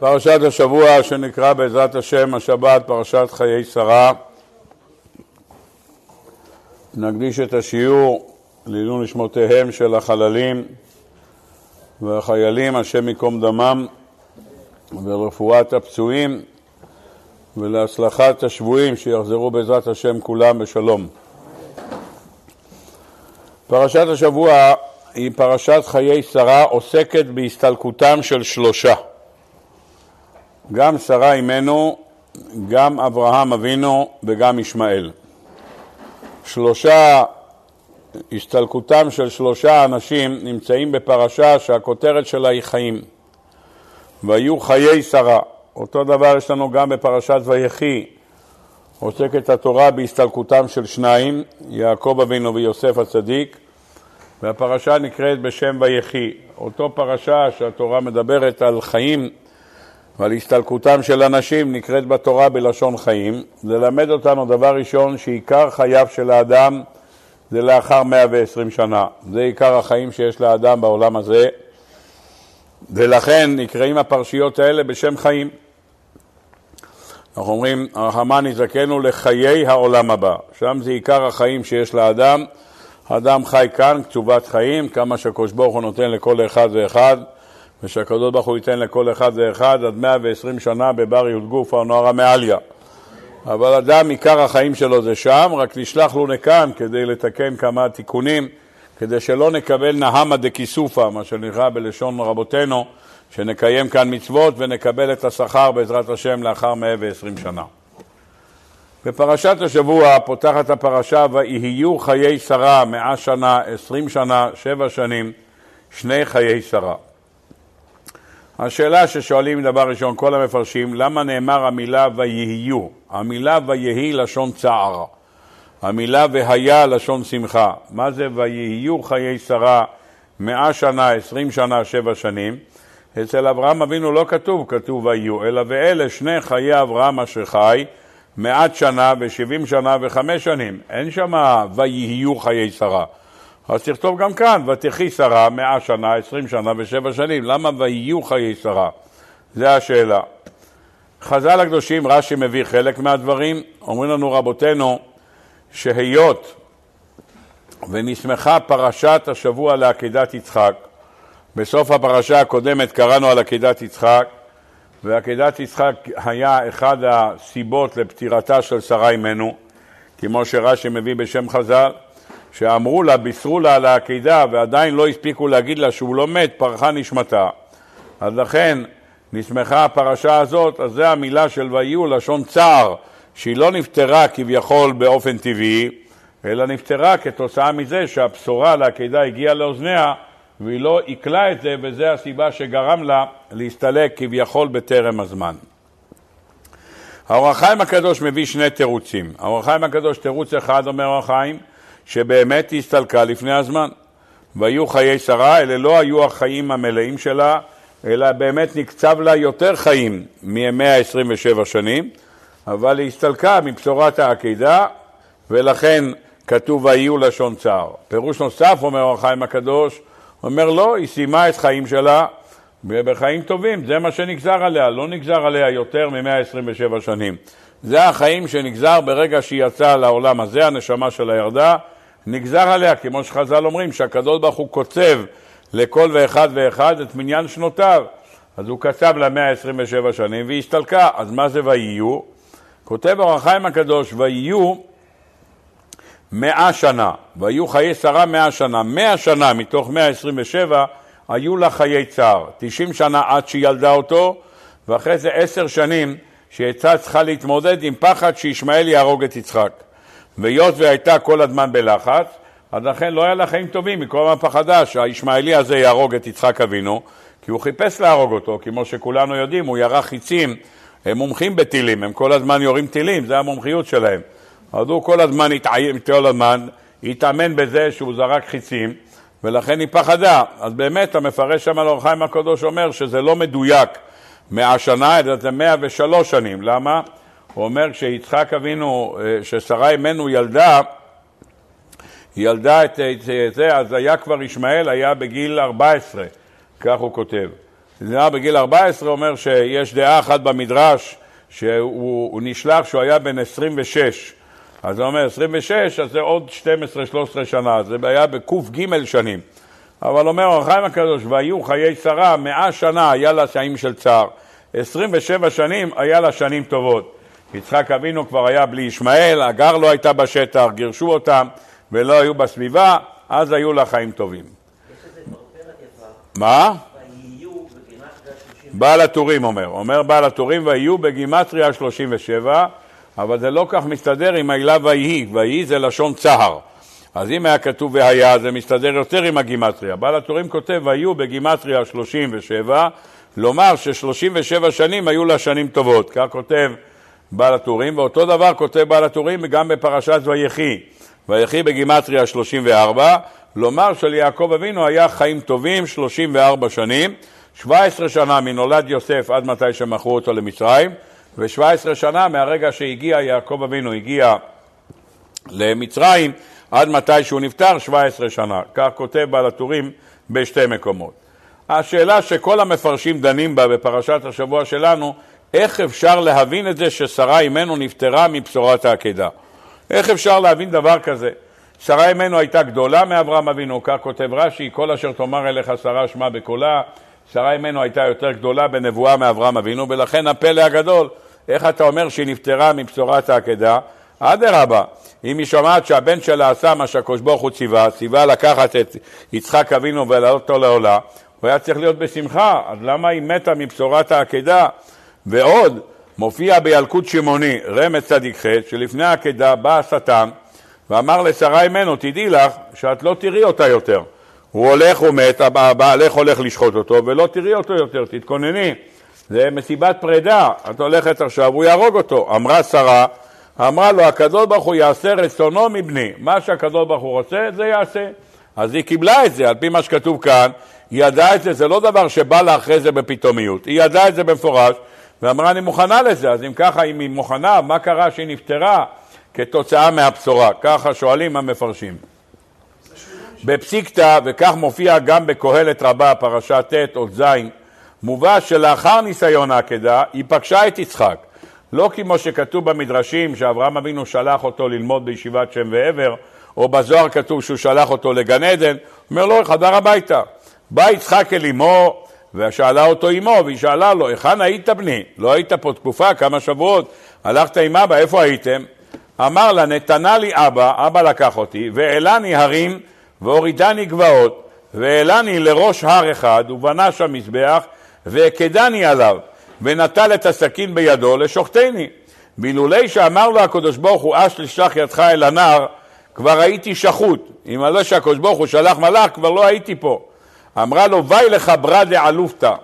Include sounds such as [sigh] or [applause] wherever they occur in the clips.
פרשת השבוע שנקרא בעזרת השם השבת פרשת חיי שרה נקדיש את השיעור לעילוי נשמותיהם של החללים והחיילים השם ייקום דמם ולרפואת הפצועים ולהצלחת השבויים שיחזרו בעזרת השם כולם בשלום. פרשת השבוע היא פרשת חיי שרה עוסקת בהסתלקותם של שלושה גם שרה אימנו, גם אברהם אבינו וגם ישמעאל. שלושה, הסתלקותם של שלושה אנשים נמצאים בפרשה שהכותרת שלה היא חיים. והיו חיי שרה. אותו דבר יש לנו גם בפרשת ויחי. עוסקת התורה בהסתלקותם של שניים, יעקב אבינו ויוסף הצדיק, והפרשה נקראת בשם ויחי. אותו פרשה שהתורה מדברת על חיים ועל הסתלקותם של אנשים נקראת בתורה בלשון חיים. ללמד אותנו דבר ראשון שעיקר חייו של האדם זה לאחר 120 שנה. זה עיקר החיים שיש לאדם בעולם הזה, ולכן נקראים הפרשיות האלה בשם חיים. אנחנו אומרים, הרחמן יזכנו לחיי העולם הבא. שם זה עיקר החיים שיש לאדם. האדם חי כאן, קצובת חיים, כמה שהקדוש ברוך הוא נותן לכל אחד ואחד. ושהקדוש ברוך הוא ייתן לכל אחד ואחד עד 120 שנה בבר י"ג או נוער המעליה. אבל אדם, עיקר החיים שלו זה שם, רק נשלח לו לכאן כדי לתקן כמה תיקונים, כדי שלא נקבל נהמה דקיסופה, מה שנקרא בלשון רבותינו, שנקיים כאן מצוות ונקבל את השכר בעזרת השם לאחר 120 שנה. בפרשת השבוע פותחת הפרשה ויהיו חיי שרה מאה שנה, עשרים שנה, שבע שנים, שני חיי שרה. השאלה ששואלים דבר ראשון כל המפרשים, למה נאמר המילה ויהיו? המילה ויהי לשון צער, המילה והיה לשון שמחה. מה זה ויהיו חיי שרה מאה שנה, עשרים שנה, שבע שנים? אצל אברהם אבינו לא כתוב, כתוב ויהיו, אלא ואלה שני חיי אברהם אשר חי, מעט שנה ושבעים שנה וחמש שנים. אין שם ויהיו חיי שרה. אז תכתוב גם כאן, ותחי שרה מאה שנה, עשרים שנה ושבע שנים. למה ויהיו חיי שרה? זה השאלה. חז"ל הקדושים, רש"י מביא חלק מהדברים, אומרים לנו רבותינו שהיות ונסמכה פרשת השבוע לעקדת יצחק, בסוף הפרשה הקודמת קראנו על עקדת יצחק, ועקדת יצחק היה אחד הסיבות לפטירתה של שרה אימנו, כמו שרש"י מביא בשם חז"ל, שאמרו לה, בישרו לה על העקידה ועדיין לא הספיקו להגיד לה שהוא לא מת, פרחה נשמתה. אז לכן נסמכה הפרשה הזאת, אז זה המילה של ויהיו, לשון צער, שהיא לא נפטרה כביכול באופן טבעי, אלא נפטרה כתוצאה מזה שהבשורה לעקידה הגיעה לאוזניה והיא לא עיכלה את זה, וזה הסיבה שגרם לה להסתלק כביכול בטרם הזמן. האור החיים הקדוש מביא שני תירוצים. האור החיים הקדוש, תירוץ אחד אומר האור החיים, שבאמת הסתלקה לפני הזמן. והיו חיי שרה, אלה לא היו החיים המלאים שלה, אלא באמת נקצב לה יותר חיים מימי ה-27 שנים, אבל היא הסתלקה מבשורת העקידה, ולכן כתוב ויהיו לשון צער. פירוש נוסף, אומר החיים הקדוש, אומר לא, היא סיימה את חיים שלה בחיים טובים, זה מה שנגזר עליה, לא נגזר עליה יותר מ-127 שנים. זה החיים שנגזר ברגע שהיא יצאה לעולם הזה, הנשמה שלה ירדה, נגזר עליה, כמו שחז"ל אומרים, שהקדוש ברוך הוא קוצב לכל ואחד ואחד את מניין שנותיו. אז הוא קצב לה 127 שנים והיא הסתלקה. אז מה זה ויהיו? כותב אור החיים הקדוש, ויהיו מאה שנה, ויהיו חיי שרה מאה שנה. מאה שנה מתוך 127 היו לה חיי צער. 90 שנה עד שהיא ילדה אותו, ואחרי זה עשר שנים שהיא הייתה צריכה להתמודד עם פחד שישמעאל יהרוג את יצחק. והיות והייתה כל הזמן בלחץ, אז לכן לא היה לה חיים טובים, מכל מה פחדה שהישמעאלי הזה יהרוג את יצחק אבינו, כי הוא חיפש להרוג אותו, כמו שכולנו יודעים, הוא ירה חיצים, הם מומחים בטילים, הם כל הזמן יורים טילים, זה המומחיות שלהם. אז הוא כל הזמן כל הזמן התאמן בזה שהוא זרק חיצים, ולכן היא פחדה. אז באמת המפרש שם על אור חיים הקדוש אומר שזה לא מדויק מאה שנה, אלא זה מאה ושלוש שנים. למה? הוא אומר כשיצחק אבינו, אה, ששרה אמנו ילדה, היא ילדה את זה, אז היה כבר ישמעאל, היה בגיל 14, כך הוא כותב. זה בגיל 14, אומר שיש דעה אחת במדרש שהוא נשלח שהוא היה בן 26. אז הוא אומר 26, אז זה עוד 12-13 שנה, זה היה בק"ג שנים. אבל אומר החיים הקדוש, והיו חיי שרה, מאה שנה היה לה שנים של צער. 27 שנים היה לה שנים טובות. יצחק אבינו כבר היה בלי ישמעאל, הגר לא הייתה בשטח, גירשו אותם ולא היו בסביבה, אז היו לה חיים טובים. מה? בעל הטורים אומר, אומר בעל הטורים ויהיו בגימטריה 37, אבל זה לא כך מסתדר עם העילה ויהי, ויהי זה לשון צהר. אז אם היה כתוב והיה, זה מסתדר יותר עם הגימטריה. בעל הטורים כותב ויהיו בגימטריה 37, לומר ש-37 שנים היו לה שנים טובות, כך כותב בעל הטורים, ואותו דבר כותב בעל הטורים גם בפרשת ויחי. ויחי בגימטריה 34, לומר שליעקב אבינו היה חיים טובים 34 שנים, 17 שנה מנולד יוסף עד מתי שמכרו אותו למצרים, ו-17 שנה מהרגע שהגיע יעקב אבינו, הגיע למצרים, עד מתי שהוא נפטר, 17 שנה. כך כותב בעל הטורים בשתי מקומות. השאלה שכל המפרשים דנים בה בפרשת השבוע שלנו, איך אפשר להבין את זה ששרה אימנו נפטרה מבשורת העקדה? איך אפשר להבין דבר כזה? שרה אימנו הייתה גדולה מאברהם אבינו, כך כותב רש"י, כל אשר תאמר אליך שרה שמע בקולה, שרה אימנו הייתה יותר גדולה בנבואה מאברהם אבינו, ולכן הפלא הגדול, איך אתה אומר שהיא נפטרה מבשורת העקדה? אדרבה, אם היא שומעת שהבן שלה עשה מה שהקדוש ברוך הוא ציווה, ציווה לקחת את יצחק אבינו ולהעלות אותו לעולה, הוא היה צריך להיות בשמחה, אז למה היא מתה מבשורת העקדה? ועוד, מופיע בילקוט שמעוני, רמז צדיק ח', שלפני העקדה בא השטן ואמר לשרה אמנו, תדעי לך שאת לא תראי אותה יותר. הוא הולך ומת, הבעלך הולך לשחוט אותו, ולא תראי אותו יותר, תתכונני. זה מסיבת פרידה, את הולכת עכשיו, הוא יהרוג אותו. אמרה שרה, אמרה לו, הקדוש ברוך הוא יעשה רצונו מבני. מה שהקדוש ברוך הוא רוצה, זה יעשה. אז היא קיבלה את זה, על פי מה שכתוב כאן, היא ידעה את זה, זה לא דבר שבא לה אחרי זה בפתאומיות. היא ידעה את זה במפורש, ואמרה, אני מוכנה לזה. אז אם ככה, אם היא מוכנה, מה קרה שהיא נפטרה כתוצאה מהבשורה? ככה שואלים המפרשים. בפסיקתא, וכך מופיע גם בקהלת רבה, פרשה ט' או ז', מובא שלאחר ניסיון העקדה, היא פגשה את יצחק. לא כמו שכתוב במדרשים, שאברהם אבינו שלח אותו ללמוד בישיבת שם ועבר, או בזוהר כתוב שהוא שלח אותו לגן עדן, אומר לו, חזר הביתה. בא יצחק אל אמו, ושאלה אותו אמו, והיא שאלה לו, היכן היית בני? לא היית פה תקופה, כמה שבועות, הלכת עם אבא, איפה הייתם? אמר לה, נתנה לי אבא, אבא לקח אותי, והעלני הרים והורידני גבעות, והעלני לראש הר אחד, ובנה שם מזבח, והכדני עליו, ונטל את הסכין בידו לשוחטני. ואילולי שאמר לו הקדוש ברוך הוא, אש לשלח ידך אל הנער, כבר הייתי שחוט. אם לא שהקדוש ברוך הוא שלח מלאך, כבר לא הייתי פה. אמרה לו, וי לך ברא דעלופתא.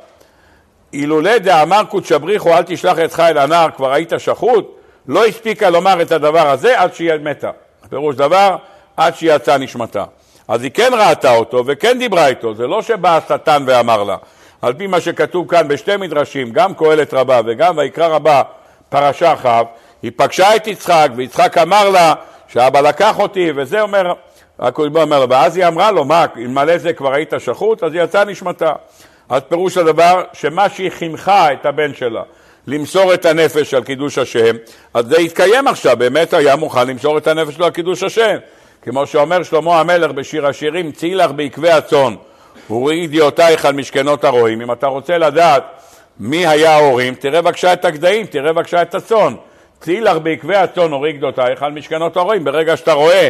אילולא דאמר קודש בריחו, אל תשלח ידך אל הנער, כבר היית שחוט, לא הספיקה לומר את הדבר הזה עד שהיא מתה. פירוש דבר, עד שיצאה נשמתה. אז היא כן ראתה אותו וכן דיברה איתו, זה לא שבא השטן ואמר לה. על פי מה שכתוב כאן בשתי מדרשים, גם קהלת רבה וגם ויקרא רבה פרשה כ', היא פגשה את יצחק ויצחק אמר לה שאבא לקח אותי וזה אומר, הקודש אומר ואז היא אמרה לו, מה, אלמלא זה כבר היית שחוט? אז היא יצאה נשמתה. אז פירוש הדבר שמה שהיא חינכה את הבן שלה למסור את הנפש על קידוש השם, אז זה התקיים עכשיו, באמת היה מוכן למסור את הנפש שלו על קידוש השם. כמו שאומר שלמה המלך בשיר השירים, צאי לך בעקבי הצאן וראי ידיעותייך על משכנות הרועים. אם אתה רוצה לדעת מי היה ההורים, תראה בבקשה את הגדיים, תראה בבקשה את הצאן. צאי לך בעקבי הצאן וראי גדותייך על משכנות הרועים. ברגע שאתה רואה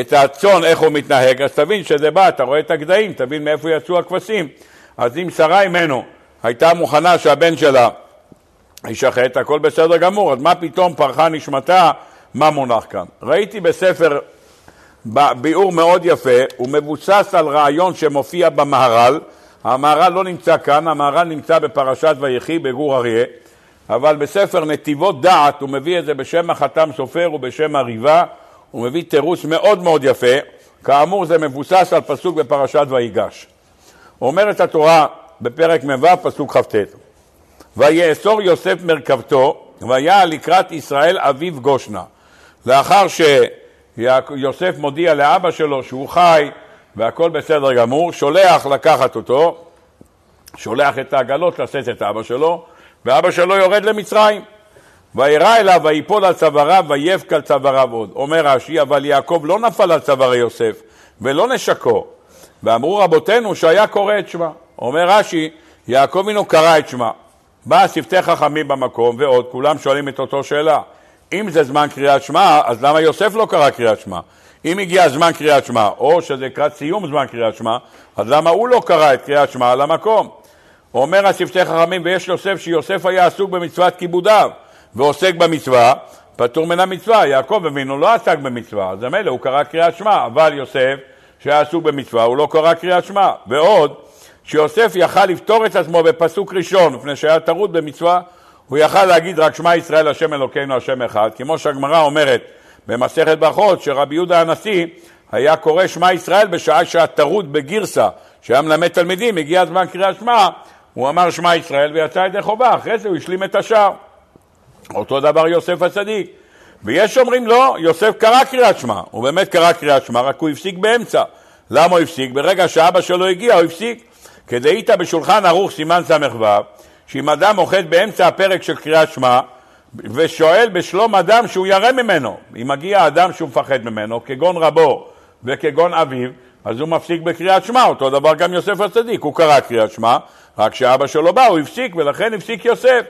את הצאן, איך הוא מתנהג, אז תבין שזה בא, אתה רואה את הגדיים, תבין מאיפה יצאו הכבשים. אז אם שרה אימנו הייתה מוכנה שהבן שלה יישחט, הכל בסדר גמור, אז מה פתאום פרחה נשמתה, מה מונח כאן? ראיתי בספר ביאור מאוד יפה, הוא מבוסס על רעיון שמופיע במהר"ל, המהר"ל לא נמצא כאן, המהר"ל נמצא בפרשת ויחי בגור אריה, אבל בספר נתיבות דעת הוא מביא את זה בשם החתם סופר ובשם הריבה, הוא מביא תירוץ מאוד מאוד יפה, כאמור זה מבוסס על פסוק בפרשת ויגש. אומרת התורה בפרק מ"ו פסוק כ"ט: ויאסור יוסף מרכבתו והיה לקראת ישראל אביו גושנה. לאחר ש... יוסף מודיע לאבא שלו שהוא חי והכל בסדר גמור, שולח לקחת אותו, שולח את העגלות לשאת את אבא שלו, ואבא שלו יורד למצרים. וירא אליו ויפול על צוואריו ויבק על צוואריו עוד. אומר רש"י, אבל יעקב לא נפל על צווארי יוסף ולא נשקו. ואמרו רבותינו שהיה קורא את שמה. אומר רש"י, יעקב אבינו קרא את שמה. בא שפתי חכמים במקום ועוד, כולם שואלים את אותו שאלה. אם זה זמן קריאת שמע, אז למה יוסף לא קרא קריאת שמע? אם הגיע זמן קריאת שמע, או שזה לקראת סיום זמן קריאת שמע, אז למה הוא לא קרא את קריאת שמע על המקום? אומר השפתי חכמים, ויש יוסף שיוסף היה עסוק במצוות כיבודיו, ועוסק במצווה, פטור מן המצווה. יעקב אבינו לא עסק במצווה, אז מילא הוא קרא קריאת שמע, אבל יוסף, שהיה עסוק במצווה, הוא לא קרא קריאת שמע. ועוד, שיוסף יכל לפתור את עצמו בפסוק ראשון, לפני שהיה טרוד במצווה, הוא יכל להגיד רק שמע ישראל השם אלוקינו השם אחד, כמו שהגמרא אומרת במסכת ברכות שרבי יהודה הנשיא היה קורא שמע ישראל בשעה שהיה טרוד בגרסה, שהיה מלמד תלמידים, הגיע הזמן קריאת שמע, הוא אמר שמע ישראל ויצא ידי חובה, אחרי זה הוא השלים את השאר. אותו דבר יוסף הצדיק. ויש אומרים לא, יוסף קרא קריאת שמע, הוא באמת קרא קריאת שמע, רק הוא הפסיק באמצע. למה הוא הפסיק? ברגע שאבא שלו הגיע הוא הפסיק. כדאית בשולחן ערוך סימן ס"ו, שאם אדם אוחד באמצע הפרק של קריאת שמע, ושואל בשלום אדם שהוא ירא ממנו, אם מגיע אדם שהוא מפחד ממנו, כגון רבו וכגון אביו, אז הוא מפסיק בקריאת שמע, אותו דבר גם יוסף הצדיק, הוא קרא קריאת שמע, רק כשאבא שלו בא הוא הפסיק ולכן הפסיק יוסף.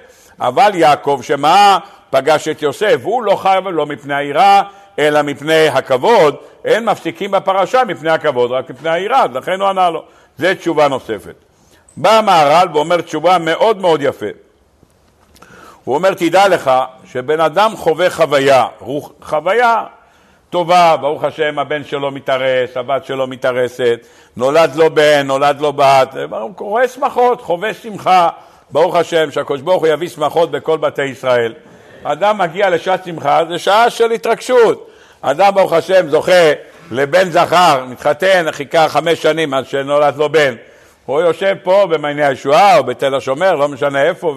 אבל יעקב שמה פגש את יוסף, הוא לא חייב לא מפני היראה אלא מפני הכבוד, אין מפסיקים בפרשה מפני הכבוד, רק מפני היראה, לכן הוא ענה לו. זו תשובה נוספת. בא המהר"ל ואומר תשובה מאוד מאוד יפה. הוא אומר, תדע לך שבן אדם חווה חוויה, חוויה טובה, ברוך השם, הבן שלו מתארס, הבת שלו מתארסת, נולד לו בן, נולד לו בת, הוא קורא שמחות, חווה שמחה, ברוך השם, שהקדוש ברוך הוא יביא שמחות בכל בתי ישראל. אדם מגיע לשעת שמחה, זה שעה של התרגשות. אדם, ברוך השם, זוכה לבן זכר, מתחתן, חיכה חמש שנים עד שנולד לו בן. הוא יושב פה במעייני הישועה או בתל השומר, לא משנה איפה,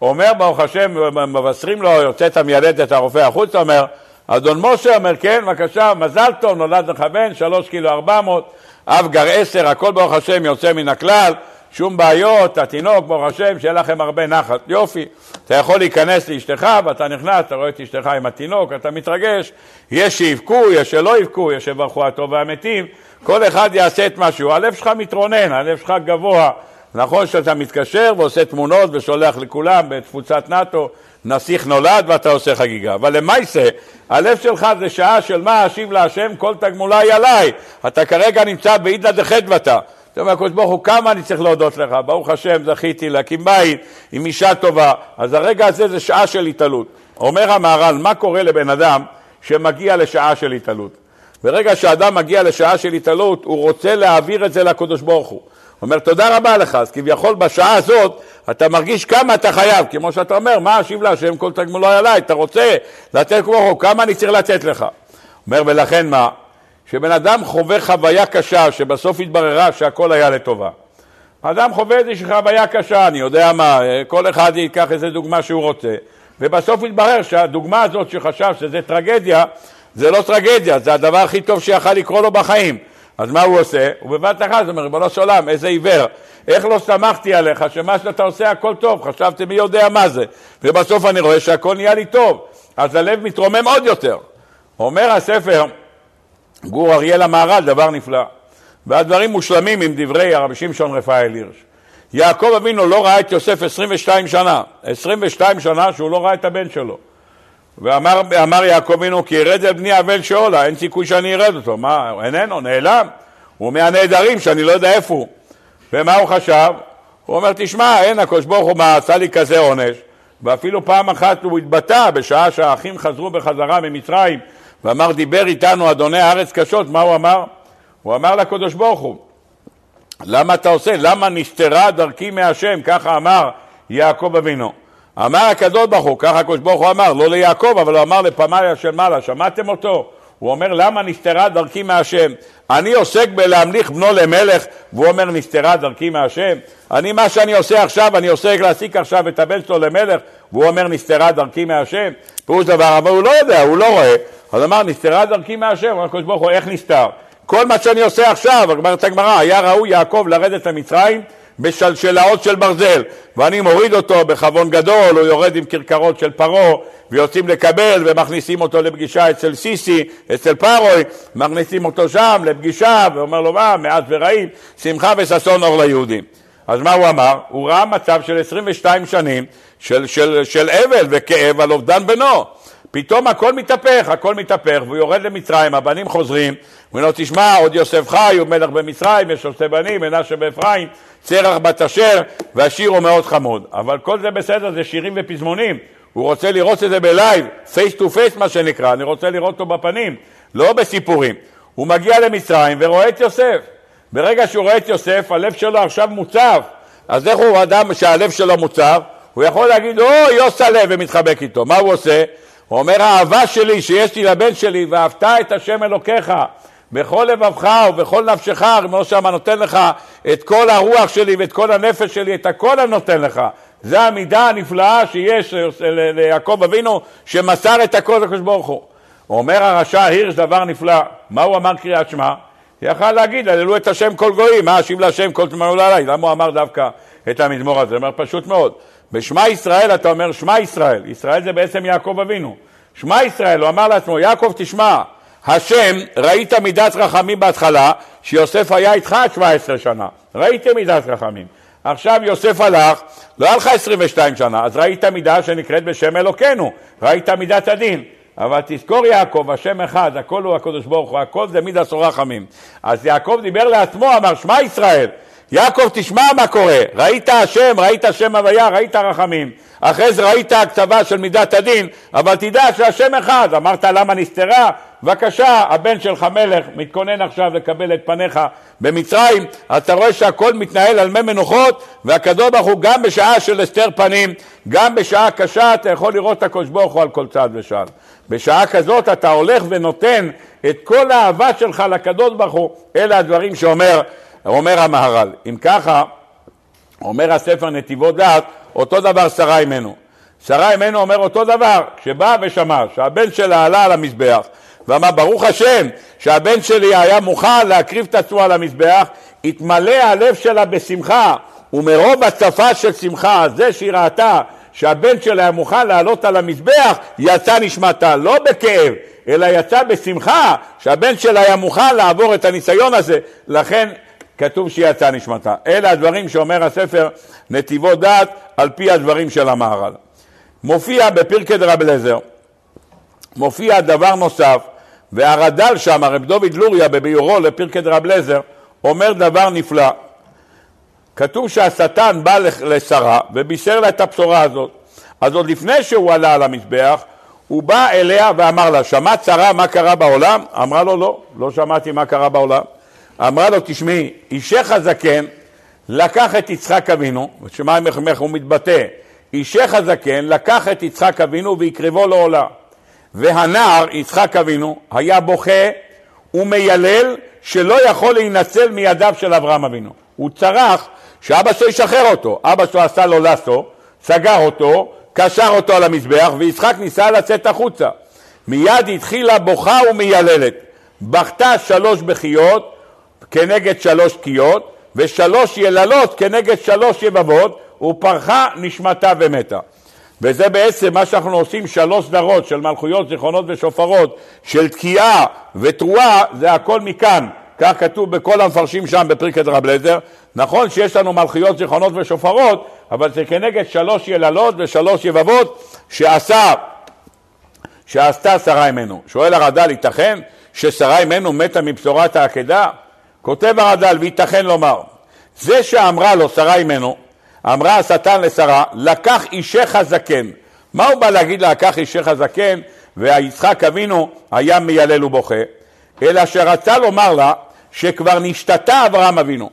ואומר, ברוך השם, מבשרים לו, יוצאת המיילדת הרופא החוצה, אומר, אדון משה אומר, כן, בבקשה, מזל טוב, נולד לך בן, שלוש קילו ארבע מאות, אב גר עשר, הכל ברוך השם יוצא מן הכלל, שום בעיות, התינוק, ברוך השם, שיהיה לכם הרבה נחת. יופי, אתה יכול להיכנס לאשתך ואתה נכנס, אתה רואה את אשתך עם התינוק, אתה מתרגש, יש שיבכו, יש שלא יבכו, יש שיברכו הטוב והמתים, כל אחד יעשה את משהו, הלב שלך מתרונן, הלב שלך גבוה. נכון שאתה מתקשר ועושה תמונות ושולח לכולם בתפוצת נאט"ו, נסיך נולד ואתה עושה חגיגה. אבל למעשה, הלב שלך זה שעה של מה אשיב להשם כל תגמולי עליי. אתה כרגע נמצא בעידנא דחדבתא. אתה אומר, הקדוש ברוך הוא, כמה אני צריך להודות לך? ברוך השם, זכיתי להקים בית עם אישה טובה. אז הרגע הזה זה שעה של התעלות. אומר המהר"ל, מה קורה לבן אדם שמגיע לשעה של התעלות? ברגע שאדם מגיע לשעה של התעלות, הוא רוצה להעביר את זה לקדוש ברוך הוא. אומר, תודה רבה לך, אז כביכול בשעה הזאת אתה מרגיש כמה אתה חייב, כמו שאתה אומר, מה אשיב להשם כל תגמולו עליי, אתה רוצה לתת כמו כמה אני צריך לתת לך? אומר, ולכן מה? שבן אדם חווה חוויה קשה, שבסוף התבררה שהכל היה לטובה. אדם חווה איזושהי חוויה קשה, אני יודע מה, כל אחד ייקח איזה דוגמה שהוא רוצה, ובסוף התברר שהדוגמה הזאת שחשב שזה טרגדיה, זה לא טרגדיה, זה הדבר הכי טוב שיכל לקרות לו בחיים. אז מה הוא עושה? הוא בבת אחת אומר, ריבונו של עולם, איזה עיוור, איך לא שמחתי עליך שמה שאתה עושה הכל טוב, חשבתי מי יודע מה זה, ובסוף אני רואה שהכל נהיה לי טוב, אז הלב מתרומם עוד יותר. אומר הספר, גור אריאל המהר"ל, דבר נפלא. והדברים מושלמים עם דברי הרבי שמשון רפאל הירש. יעקב אבינו לא ראה את יוסף 22 שנה, 22 שנה שהוא לא ראה את הבן שלו. ואמר יעקב אבינו כי ירד אל בני אבל שאולה, אין סיכוי שאני ארד אותו. מה, איננו, נעלם. הוא מהנעדרים שאני לא יודע איפה הוא. ומה הוא חשב? הוא אומר, תשמע, אין, הקדוש ברוך הוא עשה לי כזה עונש. ואפילו פעם אחת הוא התבטא בשעה שהאחים חזרו בחזרה ממצרים ואמר, דיבר איתנו אדוני הארץ קשות, מה הוא אמר? הוא אמר לקדוש ברוך הוא, למה אתה עושה? למה נסתרה דרכי מהשם? ככה אמר יעקב אבינו. אמר הקדוש ברוך הוא, ככה הקדוש ברוך הוא אמר, לא ליעקב, אבל הוא אמר לפמליה של מעלה, שמעתם אותו? הוא אומר, למה נסתרה דרכי מהשם? אני עוסק בלהמליך בנו למלך, והוא אומר, נסתרה דרכי מהשם? אני, מה שאני עושה עכשיו, אני עוסק להעסיק עכשיו את הבן שלו למלך, והוא אומר, נסתרה דרכי מהשם? פירוש דבר, אבל הוא לא יודע, הוא לא רואה. אז אמר, נסתרה דרכי מהשם, אמר הקדוש ברוך הוא, איך נסתר? כל מה שאני עושה עכשיו, אומרת הגמרא, היה ראוי יעקב לרדת למצרים בשלשלאות של ברזל, ואני מוריד אותו בכבון גדול, הוא יורד עם כרכרות של פרעה, ויוצאים לקבל, ומכניסים אותו לפגישה אצל סיסי, אצל פרוי, מכניסים אותו שם לפגישה, ואומר לו מה, מעט ורעים, שמחה וששון אור ליהודים. אז מה הוא אמר? הוא ראה מצב של 22 שנים של, של, של אבל וכאב על אובדן בנו. פתאום הכל מתהפך, הכל מתהפך, והוא יורד למצרים, הבנים חוזרים, הוא אומר לו, תשמע, עוד יוסף חי, הוא מלך במצרים, יש לו שתי בנים, מנשה ואפרים, צרח בת אשר, והשיר הוא מאוד חמוד. אבל כל זה בסדר, זה שירים ופזמונים. הוא רוצה לראות את זה ב live, face to face מה שנקרא, אני רוצה לראות אותו בפנים, לא בסיפורים. הוא מגיע למצרים ורואה את יוסף. ברגע שהוא רואה את יוסף, הלב שלו עכשיו מוצף. אז איך הוא אדם שהלב שלו מוצב? הוא יכול להגיד, או, יוס הלב, ומתחבק איתו. מה הוא עושה? הוא אומר, האהבה שלי שיש לי לבן שלי, ואהבת את השם אלוקיך בכל לבבך ובכל נפשך, כמו שמה נותן לך את כל הרוח שלי ואת כל הנפש שלי, את הכל אני נותן לך. זו המידה הנפלאה שיש ליעקב אבינו, שמסר את הכל לקדוש ברוך הוא. אומר הרשע הירש דבר נפלא, מה הוא אמר קריאת שמע? יכל להגיד, הללו את השם כל גויים, מה אשיב להשם כל תמנו עליי, למה הוא אמר דווקא את המזמור הזה? הוא אומר פשוט מאוד, בשמע ישראל אתה אומר שמע ישראל, ישראל זה בעצם יעקב אבינו, שמע ישראל, הוא אמר לעצמו, יעקב תשמע, השם, ראית מידת רחמים בהתחלה, שיוסף היה איתך עד 17 שנה, ראיתם מידת רחמים. עכשיו יוסף הלך, לא היה לך 22 שנה, אז ראית מידה שנקראת בשם אלוקינו, ראית מידת הדין. אבל תזכור יעקב, השם אחד, הכל הוא הקדוש ברוך הוא, הכל זה מידה סור רחמים. אז יעקב דיבר לעצמו, אמר, שמע ישראל, יעקב תשמע מה קורה, ראית השם, ראית שם הוויה, ראית רחמים. אחרי זה ראית הקצבה של מידת הדין, אבל תדע שהשם אחד. אמרת למה נסתרה? בבקשה, הבן שלך מלך, מתכונן עכשיו לקבל את פניך במצרים, אתה רואה שהכל מתנהל על מי מנוחות, והקדוש ברוך הוא גם בשעה של הסתר פנים, גם בשעה קשה אתה יכול לראות את הקדוש ברוך הוא על כל צעד ושעל. בשעה כזאת אתה הולך ונותן את כל האהבה שלך לקדוש ברוך הוא, אלה הדברים שאומר אומר המהר"ל. אם ככה, אומר הספר נתיבות דעת, אותו דבר שרה אימנו. שרה אימנו אומר אותו דבר, כשבאה ושמע שהבן שלה עלה על המזבח ואמר ברוך השם שהבן שלי היה מוכן להקריב את עצמו על המזבח, התמלא הלב שלה בשמחה ומרוב הצפה של שמחה, זה שהיא ראתה שהבן שלה היה מוכן לעלות על המזבח, יצא נשמתה, לא בכאב, אלא יצא בשמחה שהבן שלה היה מוכן לעבור את הניסיון הזה, לכן כתוב שיצא נשמתה. אלה הדברים שאומר הספר נתיבות דעת על פי הדברים של המהר"ל. מופיע בפרקי דרב אליעזר, מופיע דבר נוסף, והרד"ל שם, הרב דוד לוריה בביורו לפרקי דרב אליעזר, אומר דבר נפלא. כתוב שהשטן בא לשרה ובישר לה את הבשורה הזאת. אז עוד לפני שהוא עלה על המזבח, הוא בא אליה ואמר לה, שמעת שרה מה קרה בעולם? אמרה לו, לא, לא שמעתי מה קרה בעולם. אמרה לו, תשמעי, אישך הזקן לקח את יצחק אבינו, שמע איך הוא מתבטא, אישך הזקן לקח את יצחק אבינו והקריבו לעולה. והנער, יצחק אבינו, היה בוכה ומיילל שלא יכול להינצל מידיו של אברהם אבינו. הוא צרח שאבא שלו ישחרר אותו. אבא שלו עשה לו לסו, סגר אותו, קשר אותו על המזבח, ויצחק ניסה לצאת החוצה. מיד התחילה בוכה ומייללת. בכתה שלוש בכיות, כנגד שלוש תקיעות, ושלוש יללות כנגד שלוש יבבות, ופרחה נשמתה ומתה. וזה בעצם מה שאנחנו עושים שלוש סדרות של מלכויות, זיכרונות ושופרות, של תקיעה ותרועה, זה הכל מכאן. כך כתוב בכל המפרשים שם בפרקי דרב לזר. נכון שיש לנו מלכויות, זיכרונות ושופרות, אבל זה כנגד שלוש יללות ושלוש יבבות שעשה, שעשתה שרה אמנו. שואל הרד"ל, ייתכן ששרה אמנו מתה מבשורת העקדה? כותב הרד"ל, וייתכן לומר, זה שאמרה לו שרה אימנו, אמרה השטן לשרה, לקח אישך הזקן. מה הוא בא להגיד לקח אישך הזקן, ויצחק אבינו היה מיילל ובוכה? אלא שרצה לומר לה שכבר נשתתה אברהם אבינו.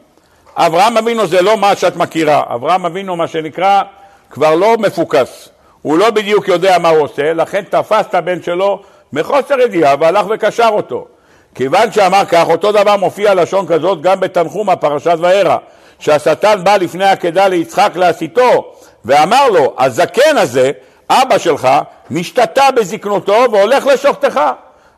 אברהם אבינו זה לא מה שאת מכירה, אברהם אבינו מה שנקרא כבר לא מפוקס, הוא לא בדיוק יודע מה הוא עושה, לכן תפס את הבן שלו מחוסר ידיעה והלך וקשר אותו. כיוון שאמר כך, אותו דבר מופיע לשון כזאת גם בתנחום הפרשת וארא, שהשטן בא לפני עקדה ליצחק להסיתו, ואמר לו, הזקן הזה, אבא שלך, נשתתה בזקנותו והולך לשוחטך.